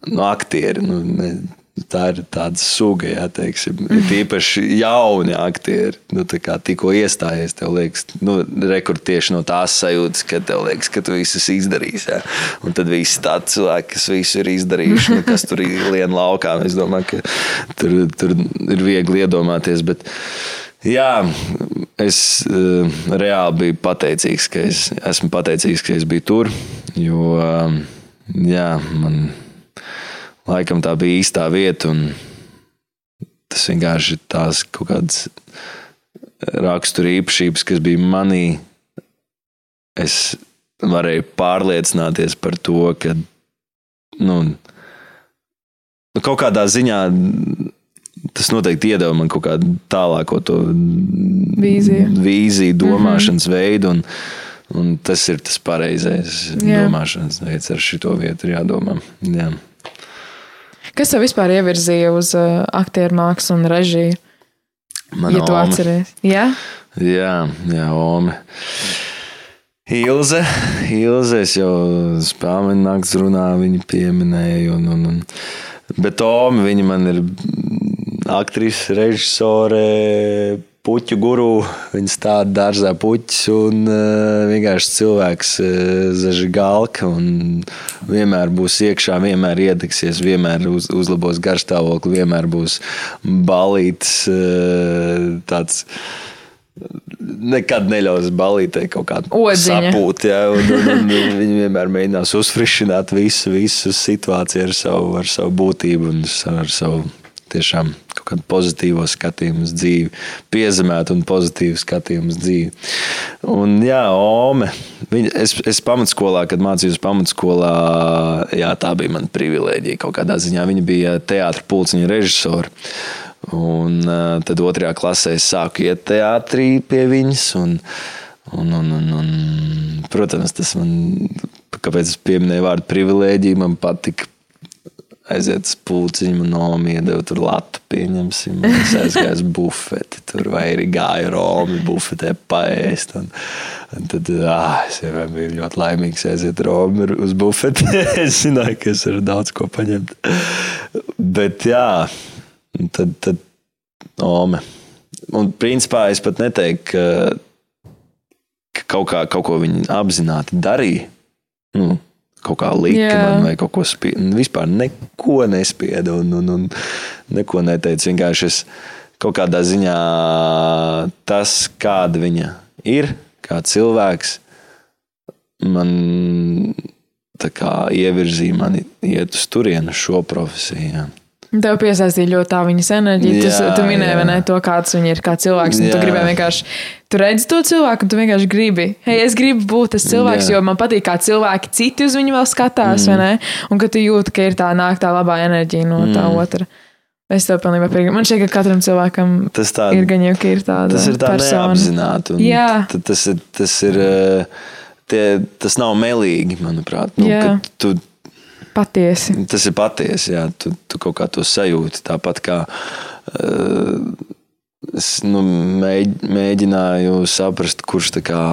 nu, aktieri. Nu, ne, Tā ir tāda suga, jā, teiksim. Ir īpaši jauni aktieri. Nu, tikko iestājies, tev liekas, nu, rekord tieši no tās sajūtas, ka tev liekas, ka tu visu esi izdarījis. Jā. Un tad visi tādi cilvēki, kas visu ir izdarījuši, nu, kas tur ir lien laukā. Es domāju, ka tur, tur ir viegli iedomāties. Bet, Jā, es uh, reāli biju pateicīgs, ka es esmu pateicīgs, ka es biju tur. Jo uh, jā, man laikam tā bija īstā vieta. un Tas vienkārši ir tās kaut kādas rakstura īpašības, kas bija manī. Es varēju pārliecināties par to, ka nu, nu, kaut kādā ziņā tas noteikti iedeva man kaut kādu tālāko Vīziju. vīziju domāšanas mm -hmm. veidu. Un, un tas ir tas pareizais Jā. domāšanas veids. Ar šo vietu ir jādomā. Jā. Kas tev vispār ievirzīja uz uh, aktieru mākslu un režiju? Mana ja tu oma. atceries. Jā, Jā, jā, Ome. Ilze, Ilze, es jau spēļu naktas runā, viņa pieminēja. Un, un, un. Bet Ome, viņa man ir aktrise, režisore, puķu guru. Viņa stāda dārzā puķus un uh, vienkārši cilvēks, uh, zažgalka. Vienmēr būs iekšā, vienmēr iedegsies, vienmēr uz, uzlabos garstāvokli, vienmēr būs balīts uh, tāds nekad neļaus balītē kaut kādu sapūtu. Ja, un, un, un, viņi vienmēr mēģinās uzfrišināt visu, visu situāciju ar savu, ar savu būtību un ar savu tiešām kaut kādu pozitīvu skatījumu uz dzīvi, piezemētu un pozitīvu skatījumu uz dzīvi. Un, jā, Ome. Viņa, es, es pamatskolā, kad mācījos pamatskolā, jā, tā bija mana privilēģija kaut kādā ziņā. Viņa bija teātris pulciņa režisora. Un tad otrajā klasē es sāku iet teātrī pie viņas. Un, un, un, un, un, protams, tas man, kāpēc es pieminēju vārdu privilēģija, man patika aiziet uz pūciņu, nomi iedeva tur latu, pieņemsim. aizgāju uz bufeti, tur vai arī gāju Romu bufetē paēst. Un, un tad ah, es vienmēr biju ļoti laimīgs aiziet Romu uz bufeti. es zināju, ka es varu daudz ko paņemt. Bet jā, tad, tad Ome. Un principā es pat neteiktu, ka, ka kaut, kā, kaut ko viņi apzināti darīja. Nu, kaut kā Jā. man vai kaut ko spiedu. Vispār neko nespiedu un, un, un neko neteicu. Vienkārši es kaut kādā ziņā tas, kāda viņa ir, kā cilvēks, man kā ievirzīja mani iet uz turienu, uz šo profesiju. jā. Tev piesaistīja ļoti tā viņas enerģija. Tu, Jā, tu minēji, vai ne, to, kāds viņa ir kā cilvēks. un Tu gribēji vienkārši, tu redzi to cilvēku, un tu vienkārši gribi, hei, es gribu būt tas cilvēks, Jā. jo man patīk, kā cilvēki citi uz viņu vēl skatās, mm. vai ne? Un ka tu jūti, ka ir tā nāk tā labā enerģija no tā mm. otra. Es tev pilnībā piekrītu. Man šķiet, ka katram cilvēkam Tas tā- ir gan jau ka ir tāda Tas ir tā un Jā. Tas ir, tas ir, eh, tie, tas nav melīgi, manuprāt. Nu, tu, Patiesi. tas ir patiesi, jā, tu, tu kaut kā to sajūti. Tāpat kā uh, es nu, mēģ, mēģināju saprast, kurš tā kā.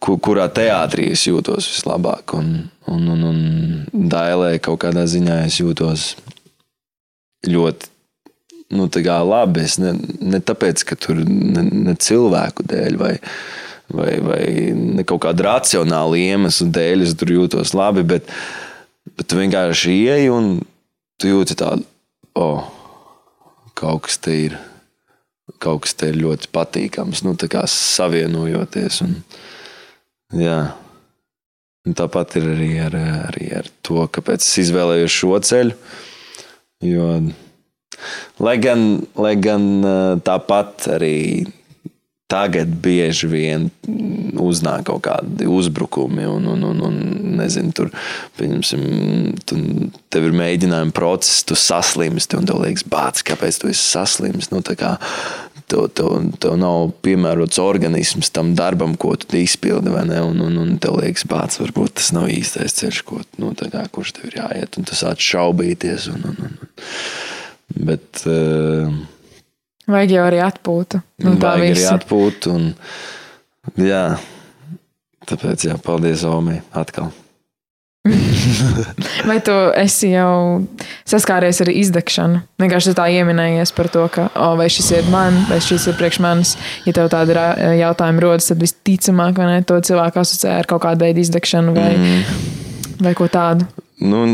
Kur, kurā teātrī es jūtos vislabāk, un, un, un, un dailē kaut kādā ziņā es jūtos ļoti nu, labi. Es ne, ne tāpēc, ka tur ne, ne cilvēku dēļ vai, vai, vai kaut kāda racionāla iemesla dēļ es tur jūtos labi, bet, bet tu vienkārši ieej un tu jūti tādu, oh, kaut kas te ir. Kaut kas te ir ļoti patīkams, nu, tā kā savienojoties. Un, jā. Un tāpat ir arī ar, arī ar to, kāpēc es izvēlējos šo ceļu. Jo Lai gan, lai gan eh, tāpat arī tagad bieži vien uznāk kaut kādi uzbrukumi, un, un, un, un nezinu, tur, pieņemsim, tu, tev ir mēģinājumi process, tu saslimsti, un tev liekas, bācis, kāpēc tu esi saslimis. Nu, tev, tev, tev nav piemērots organisms tam darbam, ko tu izpildi? Un, un, un tev liekas, bācis, varbūt tas nav īstais ceļš, ko, nu, kā, kurš tev ir jāiet, un tu sāc šaubīties. Un, un, un. Bet uh, Vajag jau arī atpūtu. Nu, tā vajag arī visa. atpūt. Un, jā, tāpēc jā, paldies Omei atkal. Vai tu esi jau saskāries ar izdegšanu? Vienkārši tā ieminējies par to, ka, oh, vai šis ir man, vai šis ir priekš manis. Ja tev tādi jautājumi rodas, tad visticamāk, vai ne, to cilvēku asociē ar kaut kādu veidu izdegšanu vai, mm. vai ko tādu. Nu,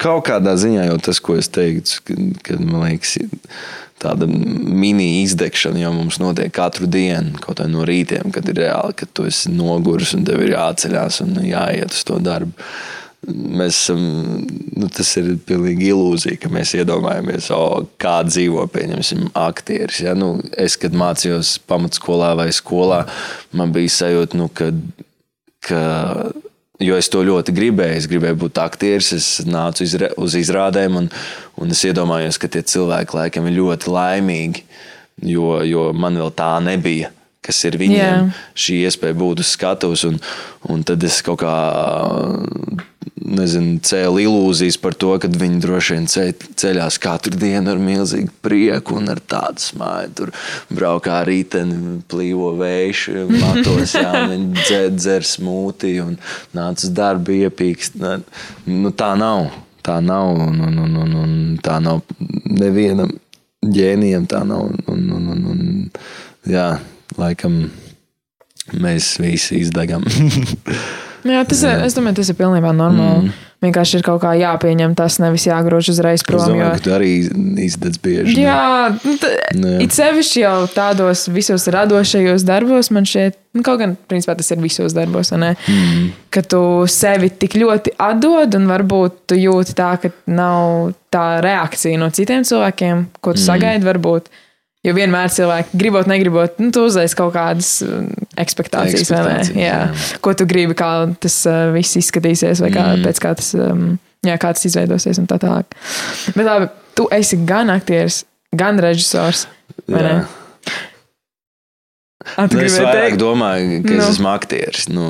kaut kādā ziņā jau tas, ko es teiktu, kad, man liekas, tāda mini izdegšana jau mums notiek katru dienu, kaut kā no rītiem, kad ir reāli, kad tu esi noguris un tev ir jāceļās un jāiet uz to darbu. Mēs esam, nu, tas ir pilnīgi ilūzija, ka mēs iedomājamies, o, kā dzīvo, aktieris. Ja? Nu, es, kad mācījos pamatskolā vai skolā, man bija sajūta, nu, ka, ka Jo es to ļoti gribēju. Es gribēju būt aktieris, es nācu izra uz izrādēm, un, un es iedomājos, ka tie cilvēki laikam ir ļoti laimīgi, jo, jo man vēl tā nebija. Kas ir viņiem? Jā. Šī iespēja būt uz skatuves, un, un tad es kaut kā nezinu, cēlu ilūzijas par to, ka viņi droši vien ceļ, ceļās katru dienu ar milzīgu prieku un ar tādu smaidu. Tur braukā rīteni, plīvo vējš, matos, jā, viņi dzer, dzer smūti un nāc uz darbu iepīkst. Nu, tā nav. Tā nav, un, un, un, un, un tā nav nevienam ģēnijam. Tā nav. Un, un, un, un, jā, laikam mēs visi izdegam. Jā, tas ir, es domāju, tas ir pilnībā normāli. Mm. Vienkārši ir kaut kā jāpieņem tas, nevis jāgrož uzreiz Es prom. domāju, Jo... ka tu arī izdedz bieži. Jā, nu, t- Jā. it sevišķi jau tādos visos radošajos darbos, man šķiet, nu, kaut gan, principā, tas ir visos darbos, ne? Mm. Ka tu sevi tik ļoti atdod, un varbūt tu jūti tā, ka nav tā reakcija no citiem cilvēkiem, ko tu mm. sagaidi, varbūt. Jo vienmēr cilvēki, gribot, negribot, nu, tu uzliec kaut kādas mm, ekspektācijas, vai ne? Jā. jā. Ko tu gribi, kā tas uh, viss izskatīsies, vai kā, mm. pēc kā tas, um, jā, kā tas izveidosies un tā tālāk. Bet labi, tu esi gan aktieris, gan režisors. vai ne? Jā. A, tu Nu, es vairāk teikt? domāju, ka Nu. es esmu aktieris. Nu,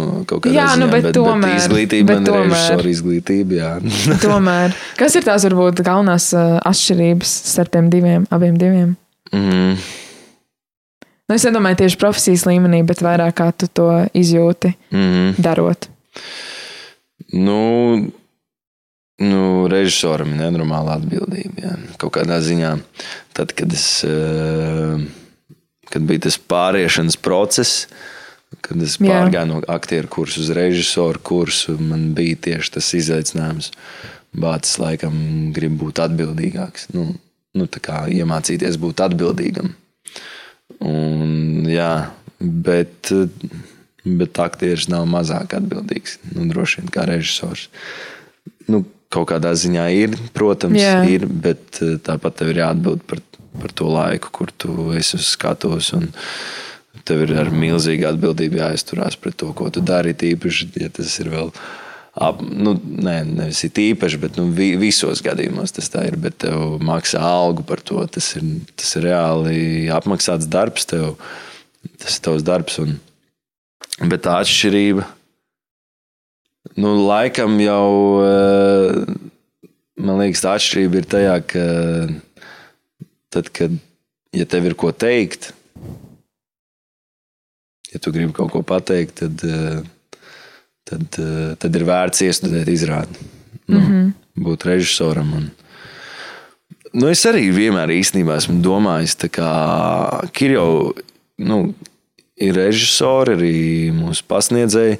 Jā, nu, ziņā, bet bet, tomēr, bet izglītība, bet man ir tomēr. režisora izglītība. Jā. Tomēr, kas ir tās varbūt galvenās uh, atšķirības starp tiem diviem, abiem diviem? Mm. Nu, es nedomāju tieši profesijas līmenī, bet vairāk kā tu to izjūti Mm. darot. Nu, nu, režisoram ir nenormāla atbildība. Jā. Kaut kādā ziņā, tad, kad, es, eh, kad bija tas pāriešanas process, kad es pārgāju no aktieru kursu uz režisoru kursu, man bija tieši tas izaicinājums. Bācis laikam grib būt atbildīgāks. Nu, nu, tā kā iemācīties būt atbildīgam. Un, jā, bet, bet aktieris nav mazāk atbildīgs. Nu, droši vien kā režisors. Nu, kaut kādā ziņā ir, protams, Jā. ir, bet eh, tāpat tev ir jāatbild par, par to laiku, kur tu esi uz skatuves. un Tev ir ar milzīgu atbildību jāizturās pret to, ko tu dari. Tīpaši, ja tas ir vēl ap, nu, ne, nevis īpaši, bet nu, vi, visos gadījumos tas tā ir. Bet tev maksā algu par to. Tas ir, tas ir reāli apmaksāts darbs, tev, tas ir tavs darbs. Un, bet tā atšķirība, nu, laikam jau, eh, man liekas, tā atšķirība ir tajā, ka tad, kad ja tev ir ko teikt, ja tu gribi kaut ko pateikt, tad. Uh, tad, eh, tad ir vērts iestudēt izrādi. Nu, mm -hmm. Būt režisoram. Un, nu, es arī vienmēr īstenībā esmu domājis, ka ir jau nu, ir režisori, arī mūsu pasniedzēji,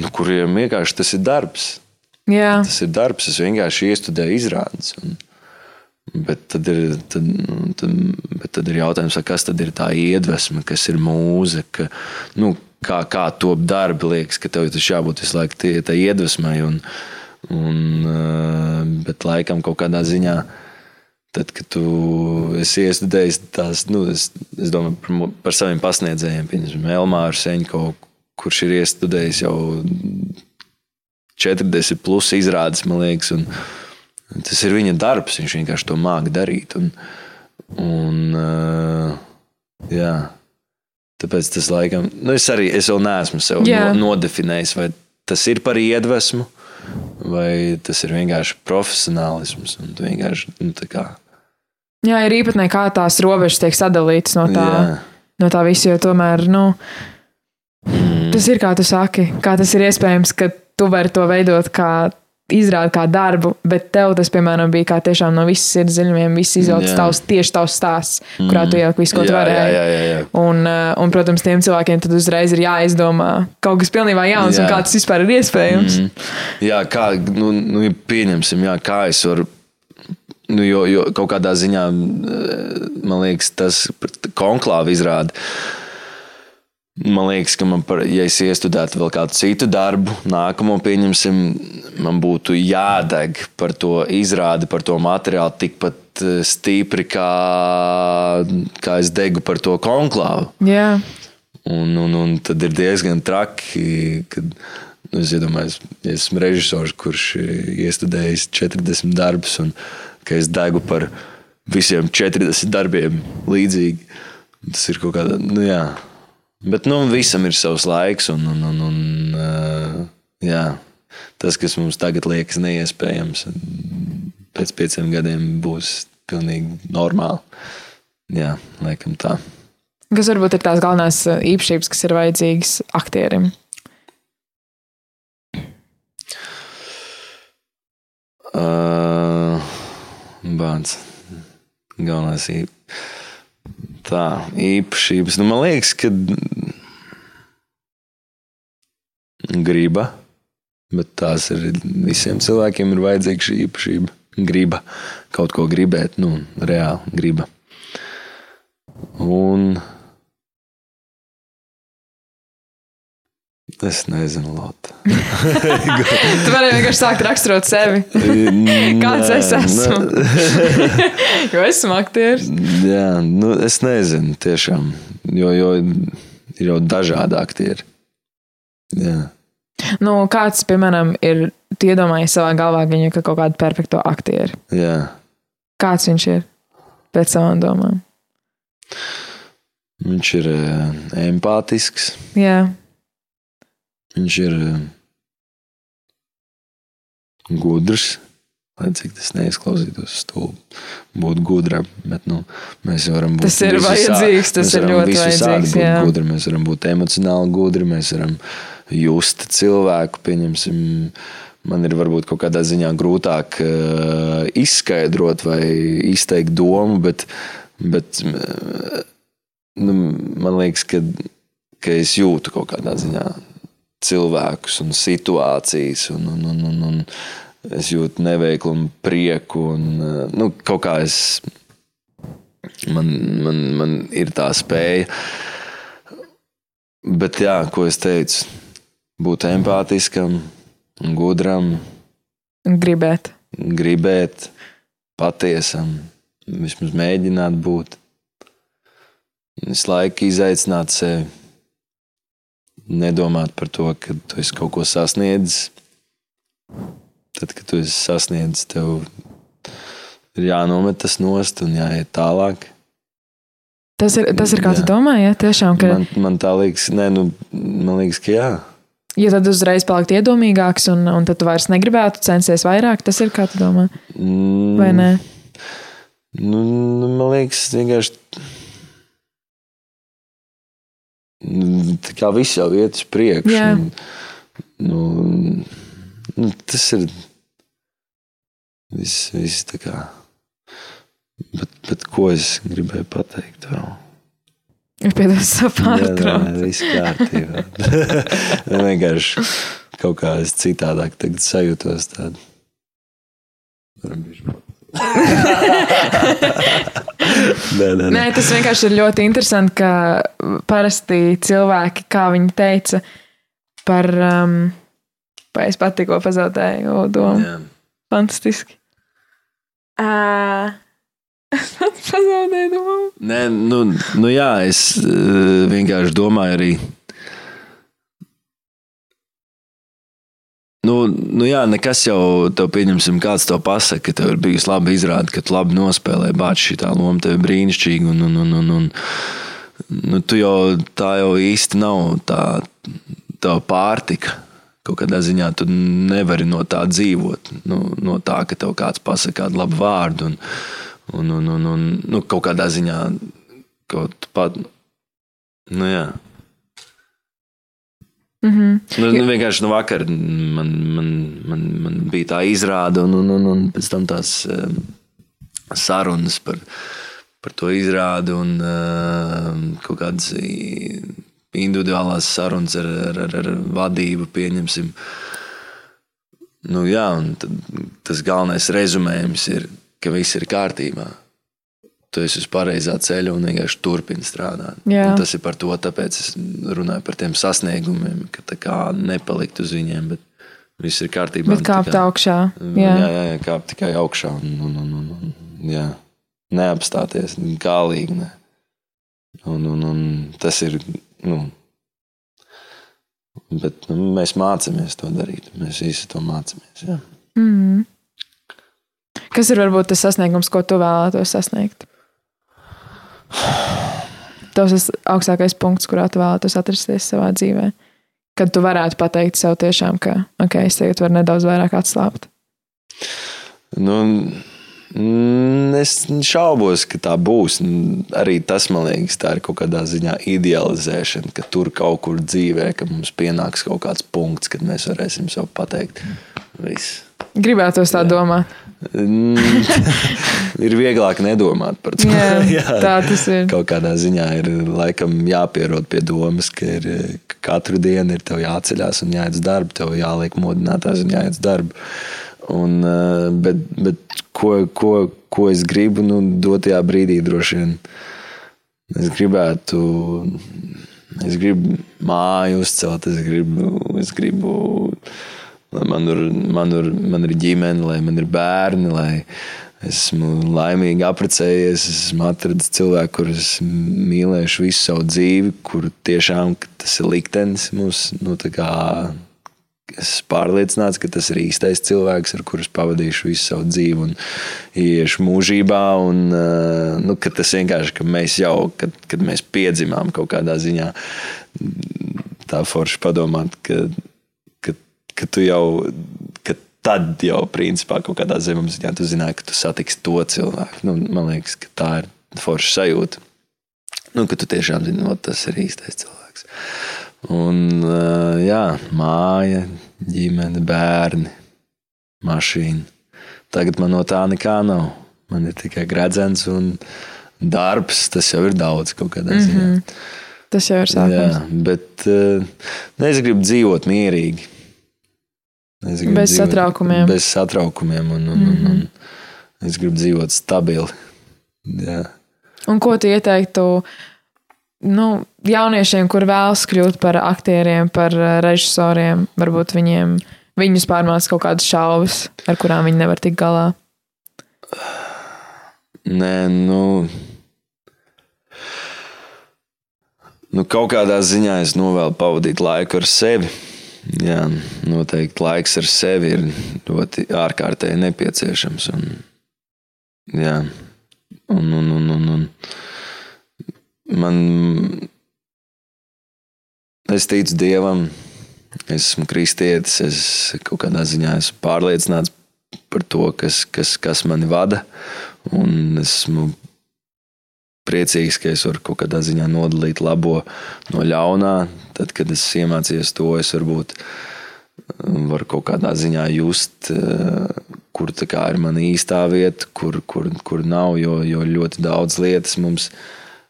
nu, kuriem vienkārši tas ir darbs. Jā. Tas ir darbs, es vienkārši iestudēju izrādes. Un, Bet tad, ir, tad, nu, tad, bet tad ir jautājums, kas tad ir tā iedvesma, kas ir mūzika. Nu, kā, kā top darbi, liekas, ka tev tas jābūt visu laiku tie, tai iedvesmai. Un, un, eh, bet laikam kaut kādā ziņā. Tad, kad tu esi iestudējis tās, nu, es, es domāju par, par saviem pasniedzējiem, piemēram, Elmāru Seņko, kurš ir iestudējis jau 40 plus izrādes, man liekas, un tas ir viņa darbs, viņš vienkārši to māca darīt. Un, un, uh, jā, Tāpēc tas laikam, nu es arī es vēl neesmu sev yeah. no, nodefinējis, vai tas ir par iedvesmu, vai tas ir vienkārši profesionālisms. Vienkārši, nu, kā... Jā, ir īpatnēji, kā tās robežas tiek sadalītas no tā, yeah. no tā visa, jo tomēr, nu, mm. tas ir kā tu saki, kā tas ir iespējams, ka tu vari to veidot kā izrāda kā darbu, bet tev tas, piemēram, bija kā tiešām no visas sirds dziļumiem, viss izvelkts tavs, tieši tavs stāsts, mm. kurā tu ieliki visu, ko tu varēji. Jā, jā, jā. Un, uh, un, protams, tiem cilvēkiem tad uzreiz ir jāizdomā kaut kas pilnībā jauns, jā. un kā tas vispār ir iespējams. Mm. Jā, kā, nu, nu pieņemsim, jā, kā es varu. Nu, jo, jo kaut kādā ziņā, man liekas, tas konklāvi izrāda Man liekas, ka man, par, ja es iestudētu vēl kādu citu darbu, nākamo pieņemsim, man būtu jādeg par to izrādi, par to materiālu tikpat eh, stipri, kā, kā es degu par to konklāvu. Jā. Un, un, un tad ir diezgan traki, kad nu, es iedomājos, ja esmu režisors, kurš iestudējis 40 darbus, un ka es degu par visiem 40 darbiem līdzīgi. Tas ir kaut kāda, nu jā. Bet nu, visam ir savs laiks, un, un, un, un uh, jā, tas, kas mums tagad liekas neiespējams, pēc pieciem gadiem būs pilnīgi normāli. Jā, laikam tā. Kas varbūt ir tās galvenās uh, īpašības, kas ir vajadzīgas aktierim? Uh, Bāns. Galvenās īpašības tā īpašības. Nu, man liekas, ka griba, bet tās ir visiem cilvēkiem ir vajadzīga šī īpašība. Griba kaut ko gribēt, nu, reāli griba. Un Es nezinu, Lotte. tu vari vienkārši sākt raksturot sevi. Kāds es esmu? jo esmu aktieris. Jā, nu, es nezinu, tiešām. Jo, jo ir jau dažādi aktieri. Jā. Nu, kāds, piemēram, ir iedomājies savā galvā, viņa kā kaut kādu perfekto aktieru? Jā. Kāds viņš ir pēc savām domām? Viņš ir empātisks. Jā. Viņš ir eh, gudrs. Lai cik tas neizklausītos stulbi, būt gudram, bet nu, mēs varam būt. Tas ir vajadzīgs, tas ir ļoti vajadzīgs. Jā. Gudri. Mēs varam būt emocionāli gudri, mēs varam just cilvēku. Pieņemsim, man ir varbūt kaut kādā ziņā grūtāk uh, izskaidrot vai izteikt domu, bet, bet uh, nu, man liekas, ka, ka es jūtu kaut kādā ziņā cilvēkus un situācijas. Un, un, un, un, un es jūtu neveiklumu, prieku. Un, nu, kaut kā es, man, man, man ir tā spēja. Bet, jā, ko es teicu, būt empātiskam, gudram, gribēt. Gribēt, patiesam, vismaz mēģināt būt. Visu laiku izaicināt sevi nedomāt par to, ka tu esi kaut ko sasniedzis. Tad, kad tu esi sasniedzis, tev ir jānomet tas nost un jāiet tālāk. Tas ir, tas ir kā tu Jā. domā, ja tiešām, ka, Man, man tā liekas, nē, nu, man liekas, ka jā. ja tad uzreiz palikt iedomīgāks un, un tad tu vairs negribētu censties vairāk, tas ir kā tu domā, Mm, vai nē? Nu, nu, man liekas, vienkārši. Tā kā viss jau iet uz priekšu. Un, Nu, nu, tas ir. Viss, viss tā kā. Bet, bet ko es gribēju pateikt? Vēl? Nē, pārtraukt. viss kārtībā. vienkārši kaut kā es citādāk tagad sajūtos. Tādu. nē, nē, nē. Nē, tas vienkārši ir ļoti interesanti, ka parasti cilvēki, kā viņi teica par, um, vai es pat tikko pazaudēju domu. Jā. Fantastiski. Uh, es pat pazaudēju domu. Nē, nu, nu jā, es eh, vienkārši domāju arī. Nu, nu jā, nekas jau tev, pieņemsim, kāds to pasaka, ka tev ir bijusi laba izrāde, ka tu labi nospēlēji bāķi šī loma, tev ir brīnišķīgi. Un, un, un, un, un, nu, tu jau tā jau īsti nav tā, tā pārtika. Kaut kādā ziņā tu nevari no tā dzīvot. Nu, no tā, ka tev kāds pasakā kādu labu vārdu. Un, un, un, un, un nu, kaut kādā ziņā kaut pat. Nu, jā. Mm -hmm. Nu, nu, vienkārši nu, vakar man, man, man, man bija tā izrāde, un, un, un, un pēc tam tās um, sarunas par, par to izrādi un um, kaut kādas individuālās sarunas ar, ar, ar, ar vadību, pieņemsim. Nu, jā, tas galvenais rezumējums ir, ka viss ir kārtībā. Tu esi uz pareizā ceļa un vienkārši turpini strādāt. Tas ir par to, tāpēc es runāju par tiem sasniegumiem, ka tā kā nepalikt uz viņiem, bet viss ir kārtībā. Bet kāpt kā- augšā. Jā, Jā. jā, jā kāp tikai augšā. Un, un, un, un, un, jā. Neapstāties, kālīgi. Ne. Un, un, un tas ir. Nu, bet nu, mēs mācāmies to darīt. Mēs visi to mācāmies. Jā. Mm. Kas ir varbūt tas sasniegums, ko tu vēlētos sasniegt? Tas ir augstākais punkts, kurā tu vēlētos atrasties savā dzīvē. Kad tu varētu pateikt sev tiešām, ka ok, es tagad varu nedaudz vairāk atslābt. Nu, mm, es šaubos, ka tā būs. Arī tas, man liekas, tā ir kaut kādā ziņā idealizēšana, ka tur kaut kur dzīvē, ka mums pienāks kaut kāds punkts, kad mēs varēsim sev pateikt, viss. Gribētu tā domāt. Mm, ir vieglāk nedomāt par to. Jā, tā tas ir. Kaut kādā ziņā ir laikam jāpierod pie domas, ka, ir, ka katru dienu ir jāceļās un jāiet uz darbu, tev jāliek modinātājs un jāiet uz darbu. Un, eh, bet bet ko, ko, ko es gribu nu, dotajā brīdī droši vien? Es gribētu, es gribu māju uzcelt, es gribu, es gribu lai man ir, man, ir, man ir ģimene, lai man ir bērni, lai esmu laimīgi apprecējies, esmu atradzis cilvēku, kurus mīlēšu visu savu dzīvi, kur tiešām tas ir liktenis mums. Nu, Es pārliecināts, ka tas ir īstais cilvēks, ar kuru pavadīšu visu savu dzīvi un iešu mūžībā. Un, eh, nu, tas vienkārši, ka mēs jau, kad, kad mēs piedzimām kaut kādā ziņā, tā forši padomāt, ka, ka, tu jau. Ka Tad jau, principā, kaut kādā zemapziņā tu zināji, ka tu satiksi to cilvēku. Nu, man liekas, ka tā ir forša sajūta. Nu, ka tu tiešām zini, ka tas ir īstais cilvēks. Un, uh, jā, māja, ģimene, bērni, mašīna. Tagad man no tā nekā nav. Man ir tikai gredzens un darbs. Tas jau ir daudz kaut kādā ziņā. Mm -hmm. Tas jau ir sākums. Jā, bet uh, es gribu dzīvot mierīgi. Es gribu Bez satraukumiem. Bez satraukumiem. Un, un, mm -hmm. un, un es gribu dzīvot stabili. Jā. Un ko tu ieteiktu nu, jauniešiem, kur vēlas kļūt par aktieriem, par eh, režisoriem? Varbūt viņiem viņus pārmāca kaut kādas šaubas, ar kurām viņi nevar tikt galā. Nē, nu. Nu, kaut kādā ziņā es novēlu pavadīt laiku ar sevi. Jā, noteikti laiks ar sevi ir ļoti ārkārtēji nepieciešams. Un, jā, un, un, un, un, un man, es ticu Dievam, es esmu kristietis, es kaut kādā ziņā esmu pārliecināts par to, kas, kas, kas mani vada. Un esmu priecīgs, ka es varu kaut kādā ziņā nodalīt labo no ļaunā. Tad, kad es iemācījos to, es varbūt um, varu kaut kādā ziņā just, uh, kur ir mana īstā vieta, kur, kur, kur nav. Jo, jo ļoti daudz lietas mums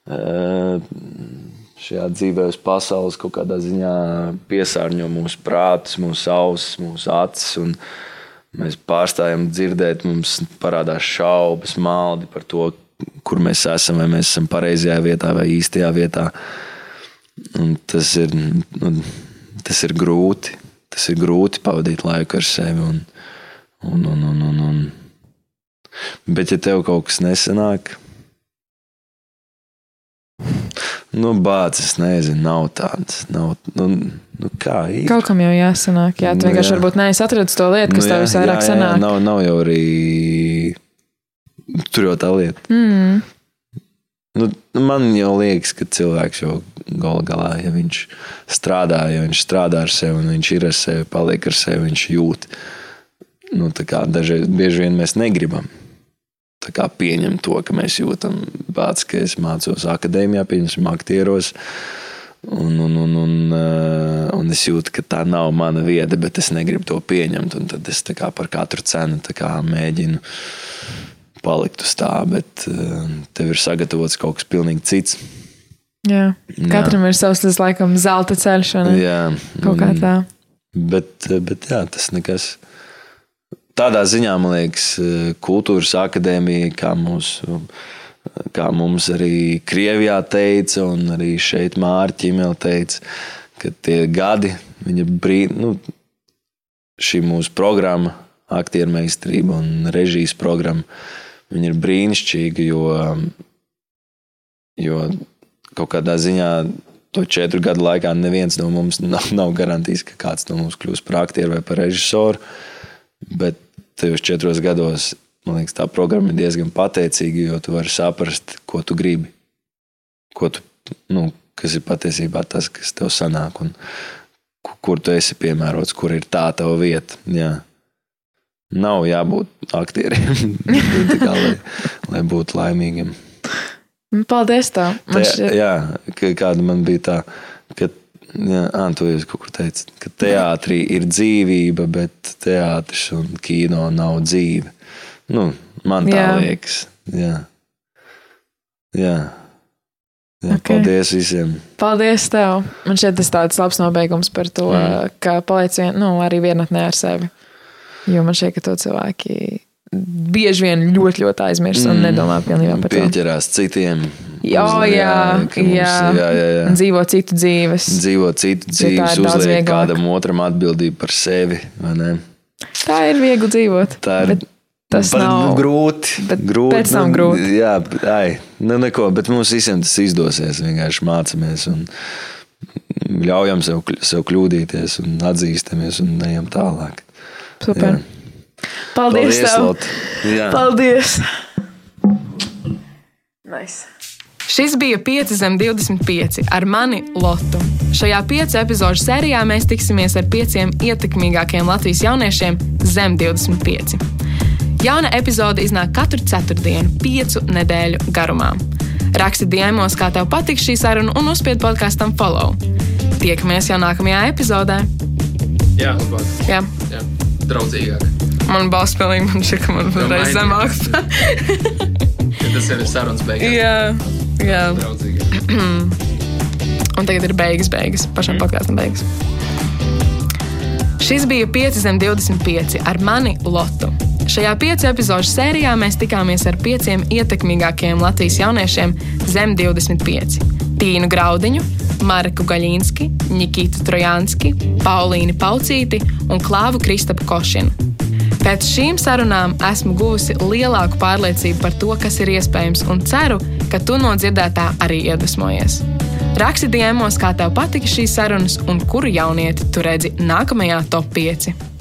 uh, šajā dzīvē, uz pasaules kaut kādā ziņā piesārņo mūsu prātus, mūsu ausis, mūsu acis. Mēs pārstājam dzirdēt, mums parādās šaubas, maldi par to, kur mēs esam, vai mēs esam pareizajā vietā vai īstajā vietā. Un tas ir, nu, tas ir grūti. Tas ir grūti pavadīt laiku ar sevi. Un, un, un, un, un, un. Bet, ja tev kaut kas nesanāk, nu, bācis, nezinu, nav tāds. Nav, nu, nu, kā ir? Kaut kam jau jāsanāk. Jā, tu nu, vienkārši jā. varbūt neesi atradzis to lietu, kas nu, jā, tev visvairāk jā, jā, sanāk. Jā, nav, nav jau arī Tur jau tā lieta. Mm. Nu, man jau liekas, ka cilvēks jau galu galā, ja viņš strādā, ja viņš strādā ar sevi, un viņš ir ar sevi, paliek ar sevi, viņš jūt. Nu, dažreiz bieži vien mēs negribam pieņemt to, ka mēs jūtam pats, ka es mācos akadēmijā, pieņemsim, aktieros. Un, un, un, un, uh, un es jūtu, ka tā nav mana vieta, bet es negribu to pieņemt. Tad es par katru cenu mēģinu palikt uz tā, bet uh, tev ir sagatavots kaut kas pilnīgi cits. Jā, katram jā. ir savs, tas laikam, zelta ceļš. Jā, kaut kā tā. Bet, bet jā, tas nekas. Tādā ziņā, man liekas, eh, kultūras akadēmija, kā, mūsu, kā mums arī Krievijā teica, un arī šeit Mārķis teica, ka tie gadi, viņa brīdi, nu, šī mūsu programma, aktieru meistarība un režijas programma, Viņa ir brīnišķīga, jo, jo kaut kādā ziņā to četru gadu laikā neviens no mums nav, nav garantījis, ka kāds no mums kļūs par aktieru vai par režisoru. Bet tajos četros gados, man liekas, tā programma ir diezgan pateicīga, jo tu vari saprast, ko tu gribi. Ko tu, nu, kas ir patiesībā tas, kas tev sanāk, un kur tu esi piemērots, kur ir tā tava vieta. Jā. Nav jābūt aktieriem, kā, lai, lai būtu laimīgiem. Nu, paldies! Tā. Man Te, šķiet... Jā, kāda man bija tā, ka, jā, Antu, jūs kaut kur teicat, ka teātrī ir dzīvība, bet teātris un kino nav dzīve. Nu, man tā jā. liekas. Jā. Jā. Jā, okay. Paldies visiem. Paldies tev. Man šķiet, tas tāds labs nobeigums par to, mm. ka paliec vien, nu, arī vienatnē ar sevi. Jo man šķiet, ka to cilvēki bieži vien ļoti, ļoti aizmirst un mm. nedomā pilnībā par to. Pieķerās citiem. Jā, jā, mums, jā, jā, jā, jā. Dzīvo citu dzīves. Dzīvo citu dzīves, uzliek kādam otram atbildību par sevi. Tā ir viegli dzīvot. Tā ir. Tas Par, nav grūti. grūti pēc tam nu, grūti. Jā, ai, nu neko, bet mums visiem tas izdosies. Vienkārši mācāmies un ļaujam sev, sev kļūdīties un atzīstamies un ejam tālāk. Super. Jā. Paldies! Paldies! Paldies. Nice. Šis bija 5 zem 25 ar mani Lotu. Šajā piecu epizodu sērijā mēs tiksimies ar pieciem ietekmīgākiem Latvijas jauniešiem zem 25. Jauna epizode iznāk katru ceturtdienu, piecu nedēļu garumā. Raksti diemos, kā tev patīk šī saruna, un uzspied podkāstam follow. Tiekamies jau nākamajā epizodē. Jā, labāk. Jā. Jā draudzīgāk. Man balss pilnīgi man šķiet, ka man vēlreiz zemāks. tas ir sarunas beigas. Jā, jā. Draudzīgāk. Un tagad ir beigas, beigas, pašam mm. podkāstam beigas. Šis bija 5 zem 25 ar mani Lotu. Šajā piecu epizodu sērijā mēs tikāmies ar pieciem ietekmīgākajiem Latvijas jauniešiem zem 25. Tīnu Graudiņu, Marku Gaļinski, Nikitu Trojānski, Paulīnu Paucīti un Klāvu Kristapu Košinu. Pēc šīm sarunām esmu guvusi lielāku pārliecību par to, kas ir iespējams, un ceru, ka tu no dzirdētā arī iedvesmojies. Raksti diemos, kā tev patika šīs sarunas un kuru jaunieti tu redzi nākamajā top 5.